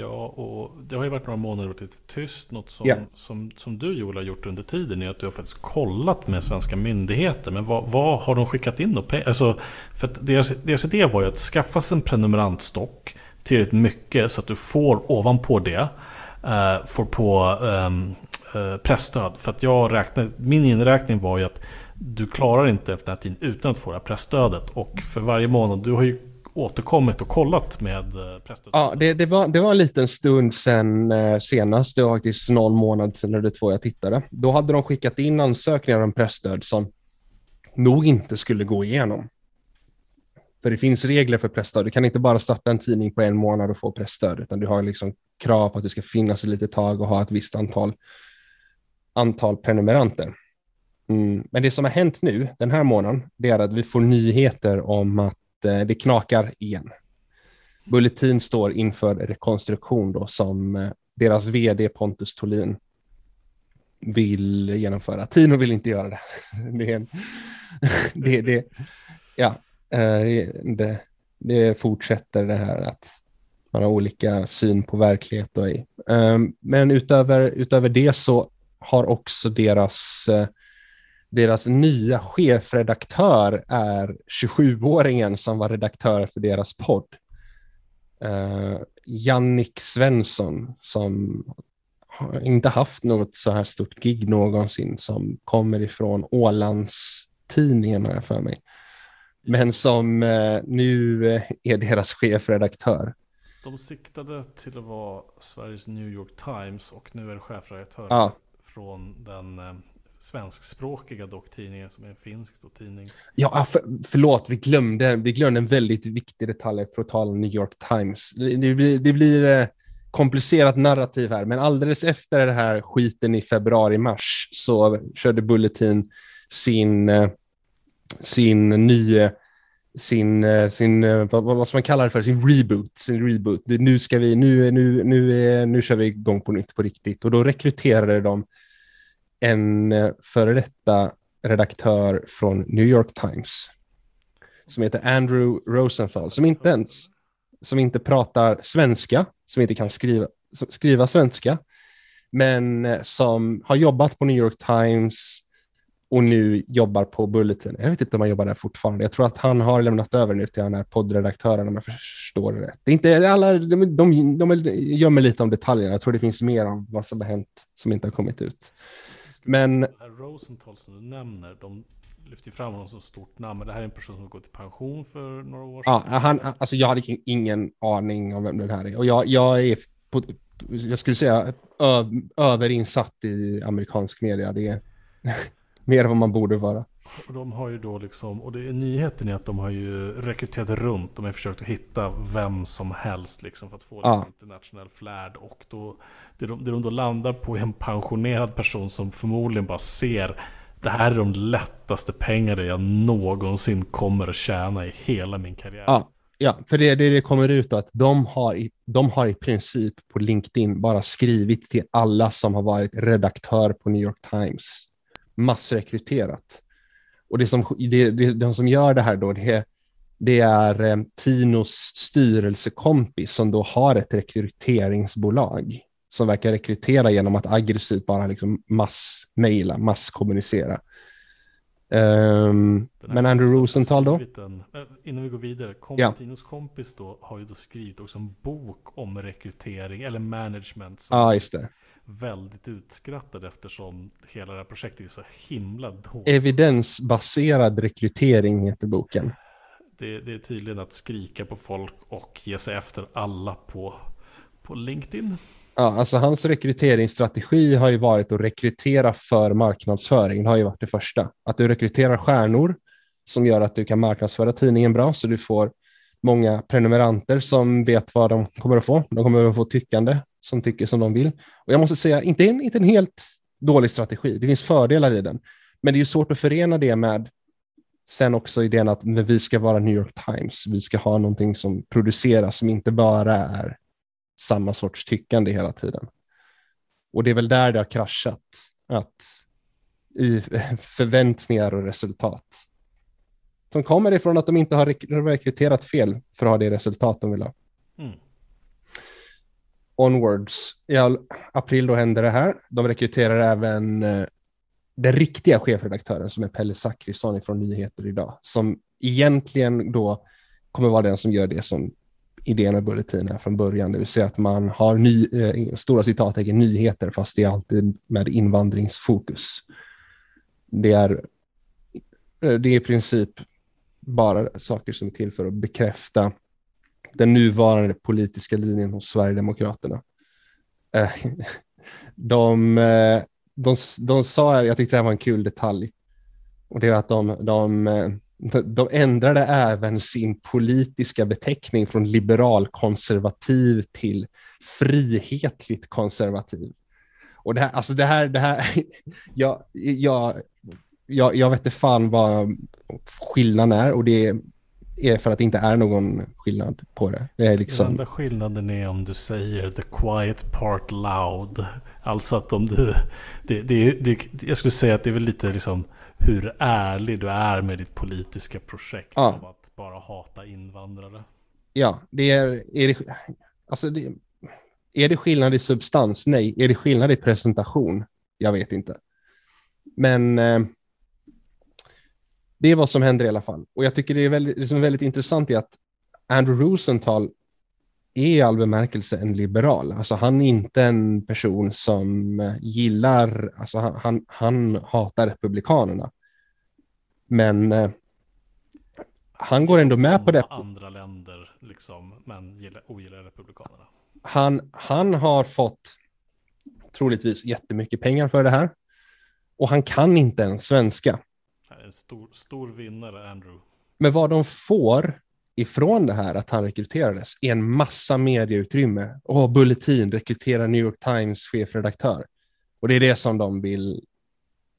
Ja, och det har ju varit några månader varit lite tyst. Något som, yeah. som, som du Joel har gjort under tiden är att du har faktiskt kollat med svenska myndigheter. Men vad, vad har de skickat in då? Alltså, för deras, deras idé var ju att skaffa sig en prenumerantstock tillräckligt mycket så att du får ovanpå det Eh, får på um, uh, pressstöd. För att jag räknade, min inräkning var ju att du klarar inte efter den här tiden utan att få det här pressstödet. Och för varje månad, du har ju återkommit och kollat med eh, pressstödet. Ja, det, det, var, det var en liten stund sen senast. Det var faktiskt någon månad sen eller två jag tittade. Då hade de skickat in ansökningar om pressstöd som nog inte skulle gå igenom. För det finns regler för pressstöd. Du kan inte bara starta en tidning på en månad och få pressstöd, utan du har liksom krav på att det ska finnas ett litet tag och ha ett visst antal, antal prenumeranter. Mm. Men det som har hänt nu den här månaden, det är att vi får nyheter om att eh, det knakar igen. Bulletin står inför rekonstruktion då som eh, deras vd Pontus Tolin vill genomföra. Tino vill inte göra det. [laughs] Det, är en, [laughs] det, det, ja, Eh, det, det fortsätter det här att man har olika syn på verklighet och ej. Ehm, men utöver, utöver det så har också deras, eh, deras nya chefredaktör är 27-åringen som var redaktör för deras podd. Ehm, Jannik Svensson som har inte haft något så här stort gig någonsin som kommer ifrån Ålands tidningen har jag för mig men som eh, nu eh, är deras chefredaktör. De siktade till att vara Sveriges New York Times och nu är det chefredaktör ja. från den eh, svenskspråkiga dock tidningen som är en finsk tidning. Ja, ah, för, förlåt, vi glömde, vi glömde en väldigt viktig detalj på tal om New York Times. Det, det blir, det blir eh, komplicerat narrativ här, men alldeles efter den här skiten i februari-mars så körde Bulletin sin eh, sin nya sin, eh, sin eh, vad, vad ska man kalla det för, sin reboot. Sin reboot. Nu, ska vi, nu, nu, nu, är, nu kör vi igång på nytt på riktigt. Och då rekryterade de en före detta redaktör från New York Times som heter Andrew Rosenthal, som inte ens som inte pratar svenska, som inte kan skriva, skriva svenska, men som har jobbat på New York Times, och nu jobbar på Bulletin. Jag vet inte om han jobbar där fortfarande. Jag tror att han har lämnat över nu till den här poddredaktören om jag förstår det rätt. Det är inte alla, de, de, de gömmer lite om detaljerna. Jag tror det finns mer om vad som har hänt som inte har kommit ut. Men... Rosenthal som du nämner, de lyfter fram honom som stort namn. Men det här är en person som har gått i pension för några år sedan. Ja, han, alltså jag hade ingen aning om vem den här är. Och jag, jag är på, jag skulle säga ö, överinsatt i amerikansk media. Det är, mer än vad man borde vara. Och de har ju då liksom, och det är nyheten är att de har ju rekryterat runt. De har försökt att hitta vem som helst liksom för att få ja. internationell flärd. Och då, det de, det de då landar på är en pensionerad person som förmodligen bara ser det här är de lättaste pengarna jag någonsin kommer att tjäna i hela min karriär. Ja, ja för det, det, det kommer ut att de har, de har i princip på LinkedIn bara skrivit till alla som har varit redaktör på New York Times massrekryterat. Och det som, det, det, de som gör det här då, det, det är eh, Tinos styrelsekompis som då har ett rekryteringsbolag som verkar rekrytera genom att aggressivt bara liksom massmejla, masskommunicera. Um, men Andrew Rosenthal då? En, äh, innan vi går vidare, kom, ja. Tinos kompis då har ju då skrivit också en bok om rekrytering eller management. Ja, ah, just det väldigt utskrattad eftersom hela det här projektet är så himla dåligt. Evidensbaserad rekrytering heter boken. Det, det, är tydligen att skrika på folk och ge sig efter alla på, på LinkedIn. Ja, alltså hans rekryteringsstrategi har ju varit att rekrytera för marknadsföring. Det har ju varit det första. Att du rekryterar stjärnor som gör att du kan marknadsföra tidningen bra så du får många prenumeranter som vet vad de kommer att få. De kommer att få tyckande som tycker som de vill. Och jag måste säga, inte en, inte en helt dålig strategi. Det finns fördelar i den. Men det är ju svårt att förena det med sen också idén att vi ska vara New York Times. Vi ska ha någonting som produceras som inte bara är samma sorts tyckande hela tiden. Och det är väl där det har kraschat. Att i förväntningar och resultat. Som kommer ifrån att de inte har rekryterat fel för att ha det resultat de vill ha. Mm. Onwards. I april då händer det här. De rekryterar även eh, den riktiga chefredaktören som är Pelle Zackrisson från Nyheter idag, som egentligen då kommer vara den som gör det som idén med Bulletin är från början, det vill säga att man har ny, eh, stora citattecken nyheter, fast det är alltid med invandringsfokus. Det är, eh, det är i princip bara saker som är till för att bekräfta den nuvarande politiska linjen hos Sverigedemokraterna. Eh, de, eh, de, de sa, jag tyckte det här var en kul detalj, och det är att de, de, eh, de ändrade även sin politiska beteckning från liberalkonservativ till frihetligt konservativ. Och det här, alltså det här, det här, [laughs] jag, jag, jag, jag vet inte fan vad skillnaden är och det är är för att det inte är någon skillnad på det. det är liksom... Den enda skillnaden är om du säger the quiet part loud. Alltså att om du... Det, det, det, jag skulle säga att det är väl lite liksom hur ärlig du är med ditt politiska projekt. Ja. Om att bara hata invandrare. Ja, det är... är det, alltså det, är det skillnad i substans? Nej. Är det skillnad i presentation? Jag vet inte. Men... Eh, det är vad som händer i alla fall. Och jag tycker det är väldigt, det som är väldigt intressant är att Andrew Rosenthal är i all bemärkelse en liberal. Alltså han är inte en person som gillar, alltså han, han, han hatar republikanerna. Men eh, han går ändå med på det. Andra länder liksom, men gillar, ogillar republikanerna. Han, han har fått troligtvis jättemycket pengar för det här. Och han kan inte ens svenska en stor, stor vinnare, Andrew. Men vad de får ifrån det här att han rekryterades är en massa medieutrymme. Åh, Bulletin rekryterar New York Times chefredaktör. Och det är det som de vill,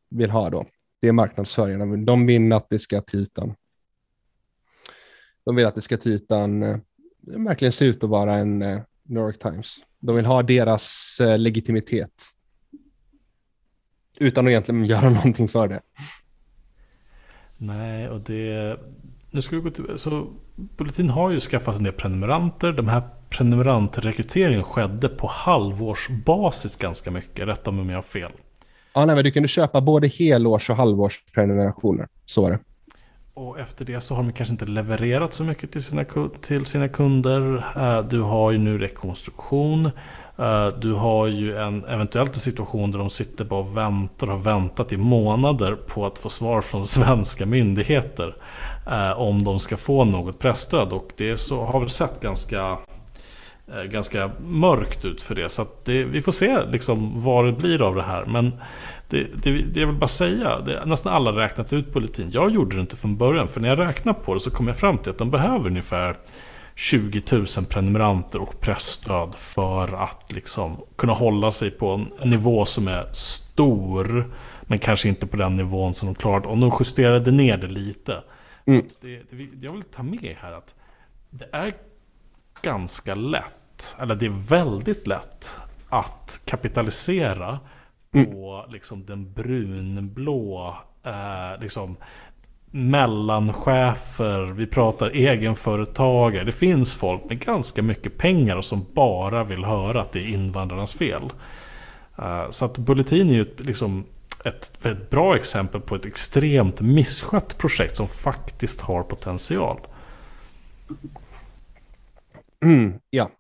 vill ha då. Det är marknadsföringen. De vill att det ska till ytan. De vill att det ska till ytan eh, verkligen se ut att vara en eh, New York Times. De vill ha deras eh, legitimitet. Utan att egentligen göra [laughs] någonting för det. Nej, och det... Nu ska vi gå till... Så Bulletin har ju skaffat en del prenumeranter. De här prenumerantrekryteringen skedde på halvårsbasis ganska mycket. Rätta mig om jag har fel. Ja, nej, men du kunde köpa både helårs och halvårsprenumerationer. Så var det. Och efter det så har de kanske inte levererat så mycket till sina, till sina kunder. Eh, du har ju nu rekonstruktion. Eh, du har ju en, eventuellt en situation där de sitter bara och väntar och har väntat i månader på att få svar från [laughs] svenska myndigheter. Eh, om de ska få något pressstöd. Och det så, har väl sett ganska, eh, ganska mörkt ut för det. Så det, vi får se liksom vad det blir av det här. Men det, det, det jag vill bara säga, det, nästan alla har räknat ut bulletin. Jag gjorde det inte från början, för när jag räknade på det så kom jag fram till att de behöver ungefär 20 000 prenumeranter och pressstöd för att liksom kunna hålla sig på en nivå som är stor, men kanske inte på den nivån som de klarade. Om de justerade ner det lite. Mm. Det, det, jag vill ta med här att det är ganska lätt, eller det är väldigt lätt att kapitalisera Mm. på mm. liksom den brunblå eh, liksom mellanchefer, vi pratar egenföretagare. Det finns folk med ganska mycket pengar som bara vill höra att det är invandrarnas fel. Eh, så att Bulletin är ju ett, liksom ett väldigt bra exempel på ett extremt misskött projekt som faktiskt har potential. Mm, ja.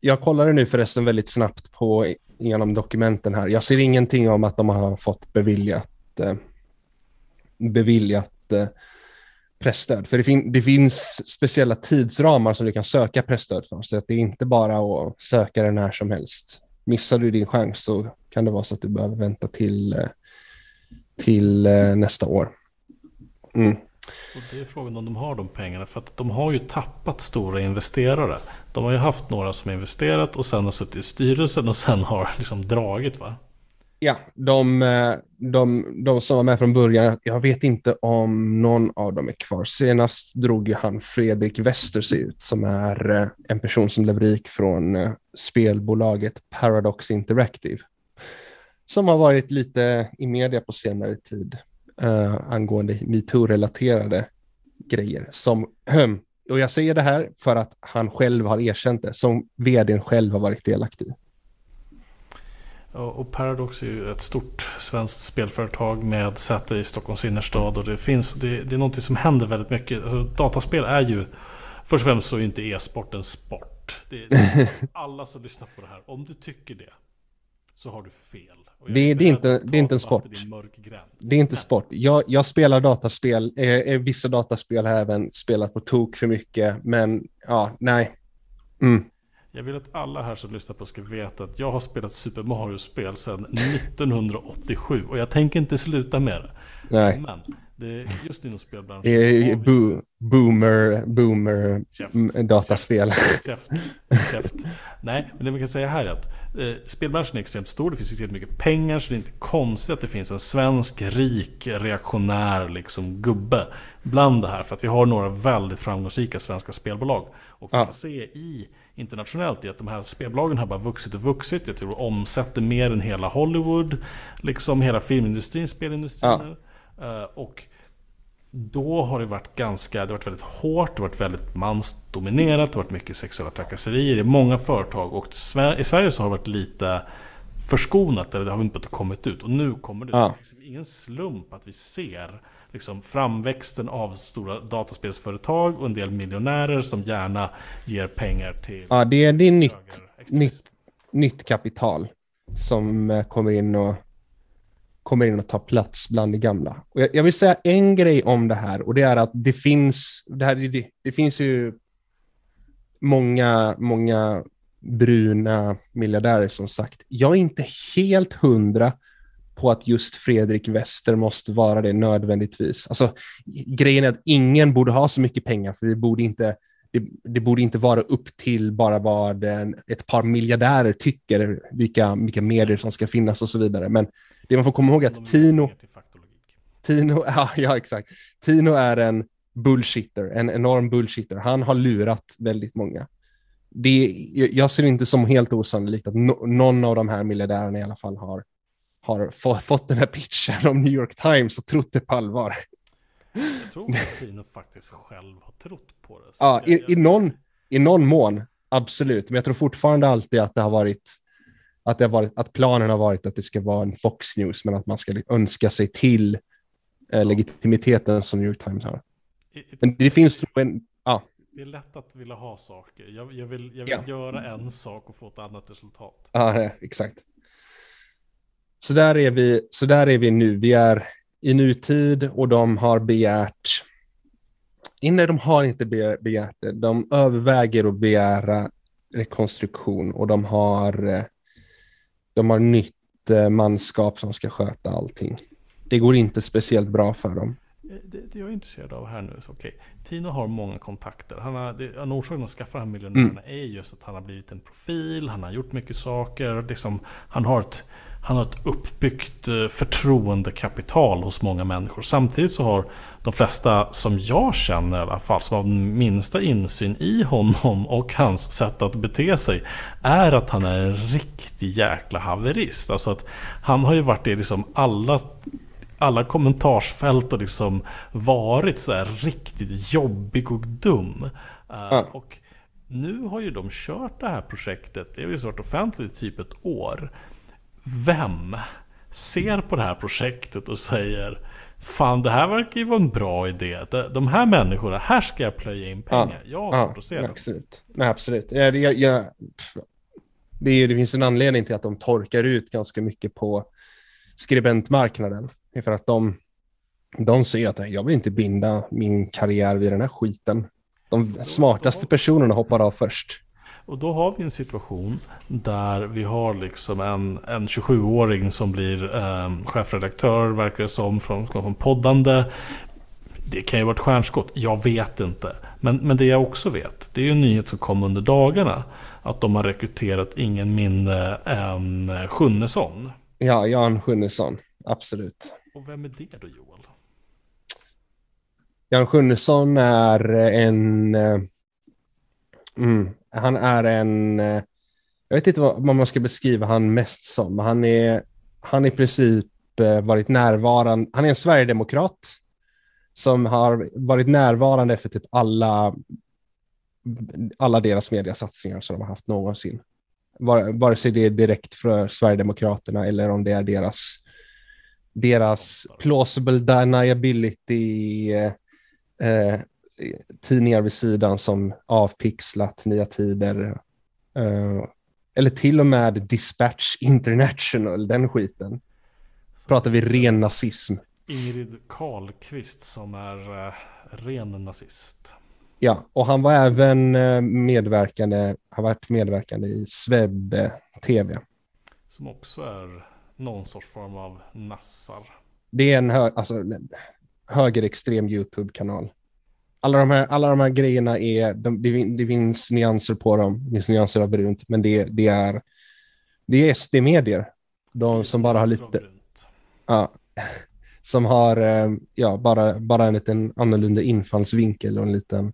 Jag kollade nu förresten väldigt snabbt på genom dokumenten här. Jag ser ingenting om att de har fått beviljat, eh, beviljat eh, pressstöd. För det, fin det, finns speciella tidsramar som du kan söka pressstöd för. Så att det är inte bara att söka den här som helst. Missar du din chans så kan det vara så att du behöver vänta till, eh, till eh, nästa år. Mm. Och det är frågan om de har de pengarna. För att de har ju tappat stora investerare. De har ju haft några som har investerat och sen har suttit i styrelsen och sen har [laughs] liksom dragit va? Ja, de, eh, de, de som var med från början, jag vet inte om någon av dem är kvar. Senast drog ju han Fredrik Wester sig ut som är eh, en person som blev rik från eh, spelbolaget Paradox Interactive. Som har varit lite i media på senare tid uh, angående metoo-relaterade grejer. Som, och jag säger det här för att han själv har erkänt det, som vdn själv har varit delaktig i. Och Paradox är ju ett stort svenskt spelföretag med säte i Stockholms innerstad. Och det, finns, det, det är någonting som händer väldigt mycket. Alltså, dataspel är ju, först och främst så är inte e-sport en sport. Det, det, [laughs] alla som lyssnar på det här, om du tycker det, så har du fel. Det, det, är inte, det är inte en sport. Det är inte sport. Jag, jag spelar dataspel. Eh, eh, vissa dataspel har även spelat på tok för mycket. Men ja, nej. Mm. Jag vill att alla här som lyssnar på ska veta att jag har spelat Super Mario-spel sedan 1987 och jag tänker inte sluta med det. Nej. Men det, just inom spelbranschen det är bo, boomer, boomer käft, dataspel. Käft, käft. Nej, men det man kan säga här är att eh, spelbranschen är extremt stor. Det finns extremt mycket pengar. Så det är inte konstigt att det finns en svensk, rik, reaktionär liksom, gubbe bland det här. För att vi har några väldigt framgångsrika svenska spelbolag. Och vi ja. kan se i internationellt i att de här spelbolagen har bara vuxit och vuxit. Jag tror de omsätter mer än hela Hollywood. Liksom hela filmindustrin, spelindustrin. Ja. Uh, och då har det varit ganska, det har varit väldigt hårt, det har varit väldigt mansdominerat, det har varit mycket sexuella trakasserier i många företag. Och i Sverige så har det varit lite förskonat, eller det har inte kommit ut. Och nu kommer det. Ja. Det är liksom ingen slump att vi ser liksom framväxten av stora dataspelsföretag och en del miljonärer som gärna ger pengar till... Ja, det är, det är nytt, nytt, nytt kapital som eh, kommer in och kommer in och tar plats bland det gamla. Och jag, jag, vill säga en grej om det här och det är att det finns, det, här, det, det finns ju många, många bruna miljardärer som sagt. Jag är inte helt hundra på att just Fredrik Wester måste vara det nödvändigtvis. Alltså, grejen är att ingen borde ha så mycket pengar, för det borde inte, det, det borde inte vara upp till bara vad en, ett par miljardärer tycker, vilka, vilka medier som ska finnas och så vidare. Men det man får komma ihåg är att Tino, Tino, [laughs] ja, ja exakt. Tino är en bullshitter, en enorm bullshitter. Han har lurat väldigt många. Det, jag ser det inte som helt osannolikt att no, någon av de här miljardärerna i alla fall har, har få, fått den här pitchen om New York Times och trott det på allvar. Jag tror att Tino faktiskt själv har trott på det. Ja, i, jag i, någon, I någon mån, absolut. Men jag tror fortfarande alltid att det har varit att, det har varit, att planen har varit att det ska vara en Fox News, men att man ska önska sig till eh, legitimiteten som New York Times har. It's- Men det finns en, Det är lätt att vilja ha saker. Jag, jag vill, jag vill Ja. göra en sak och få ett annat resultat. ja exakt. Så där, är vi, så där är vi nu. Vi är i nutid och de har begärt, nej de har inte be- begärt det, de överväger att begära rekonstruktion och de har, eh, de har nytt eh, manskap som ska sköta allting. Det går inte speciellt bra för dem. Eh, Det, det jag är intresserad av här nu, så okej. Tino har många kontakter. Han har, det, en orsak att skaffa de här miljonärerna är just att han har blivit en profil, han har gjort mycket saker. Liksom, han, har ett, han har ett uppbyggt eh, förtroendekapital hos många människor. Samtidigt så har de flesta som jag känner i alla fall, som har den minsta insyn i honom och hans sätt att bete sig, är att han är en riktig jäkla haverist. Alltså att han har ju varit i liksom alla alla kommentarsfält har liksom varit så här riktigt jobbig och dum. Ja. Och nu har ju de kört det här projektet, det har ju varit offentligt i typ ett år. Vem ser på det här projektet och säger Fan det här verkar ju vara en bra idé. De- här människorna, här ska jag plöja in pengar. jag har svårt att se det. Absolut. Nej, absolut. Ja, jag, jag, pff, det, är, det finns en anledning till att de torkar ut ganska mycket på skribentmarknaden. Det är för att de, de ser att jag vill inte binda min karriär vid den här skiten. De smartaste personerna hoppar av först. Och då har vi en situation där vi har liksom en, en 27-åring som blir eh, chefredaktör, verkar det som, från, från poddande. Det kan ju vara ett stjärnskott, jag vet inte. Men, men det jag också vet, det är ju en nyhet som kom under dagarna. Att de har rekryterat ingen mindre än eh, Sjunnesson. Ja, Jan Sjunnesson. Absolut. Och vem är det då Joel? Jan Sjunnesson är en... eh, Mm, han är en... eh, Jag vet inte vad, man ska beskriva han mest som. Han är, han i princip eh, varit närvarande. Han är en sverigedemokrat som har varit närvarande för typ alla, alla deras mediasatsningar som de har haft någonsin. Var- Vare sig det är direkt för Sverigedemokraterna eller om det är deras, deras plausible deniability eh, eh, tidningar vid sidan som Avpixlat, Nya Tider eh, eller till och med Dispatch International, den skiten. Pratar vi ren nazism. Ingrid Karlqvist som är eh, ren nazist. Ja, och han var även eh, medverkande, har varit medverkande i Sveb eh, TV. Som också är någon sorts form av nassar. Det är en hö alltså, högerextrem YouTube-kanal. Alla de, här, alla de här grejerna är, de, det, fin- det finns nyanser på dem, det finns nyanser av brunt, men det, det är, det är SD-medier. De som bara har lite, ja, [laughs] som har eh, ja, bara, bara en liten annorlunda infallsvinkel och en liten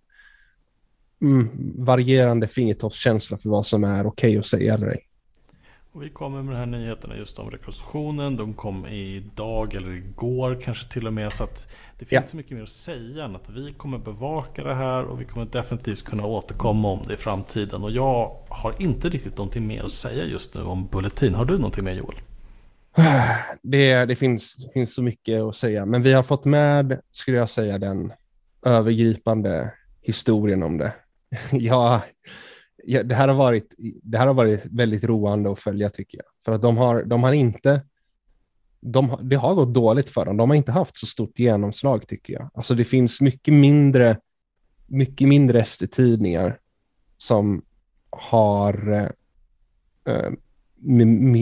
mm, varierande fingertoppskänsla för vad som är okej att säga eller ej. Och vi kommer med de här nyheterna just om rekonstruktionen. De kom idag eller igår kanske till och med. Så att det finns Ja. så mycket mer att säga än att vi kommer bevaka det här och vi kommer definitivt kunna återkomma om det i framtiden. Och jag har inte riktigt någonting mer att säga just nu om Bulletin. Har du någonting mer Joel? [sighs] Det, det finns, finns så mycket att säga, men vi har fått med, skulle jag säga, den övergripande historien om det. [laughs] Ja, ja, det, här har varit, det här har varit väldigt roande att följa tycker jag. För att de har, de har inte, de, det har gått dåligt för dem. De har inte haft så stort genomslag tycker jag. Alltså det finns mycket mindre, mycket mindre SD-tidningar som har eh, eh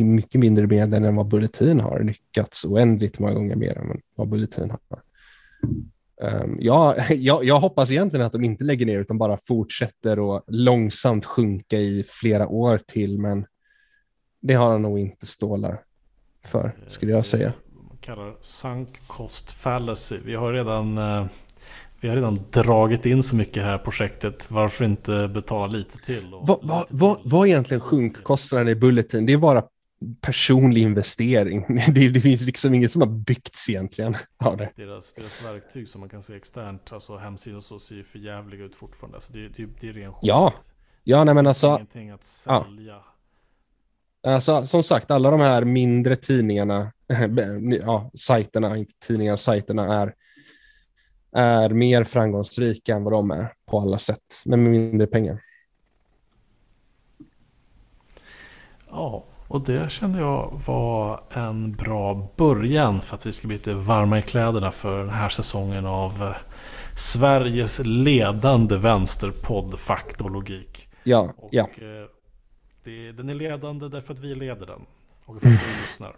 mycket mindre medel än vad Bulletin har lyckats oändligt många gånger mer än vad Bulletin har. Um, ja, [laughs] jag, jag hoppas egentligen att de inte lägger ner utan bara fortsätter att långsamt sjunka i flera år till, men det har de nog inte stålar för, skulle jag säga. Man kallar sunk cost fallacy. Vi har redan eh, vi har redan dragit in så mycket här projektet. Varför inte betala lite till? Vad va, va, va egentligen sjunkkostnaden i Bulletin? Det är bara personlig investering. [laughs] Det, det, finns liksom inget som har byggts egentligen av det. Deras, deras verktyg som man kan se externt, alltså hemsidan så ser ju för jävliga ut fortfarande. Alltså det, det, det är ren skit. Ja, ja nej men alltså. Ingenting att sälja. Ja. Alltså, som sagt, alla de här mindre tidningarna, [laughs] ja, sajterna, inte tidningar, sajterna är, är mer framgångsrika än vad de är på alla sätt, men med mindre pengar. Ja, och det kände jag var en bra början för att vi ska bli lite varma i kläderna för den här säsongen av eh, Sveriges ledande vänsterpodd Faktologik. Ja, och, ja. Eh, det, den är ledande därför att vi leder den. Och för att vi lyssnar.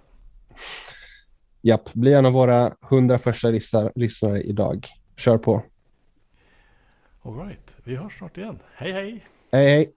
[laughs] Japp, bli en av våra hundra första lyssnare idag. Kör på. Alright, vi hörs snart igen. Hej hej! Hej hej!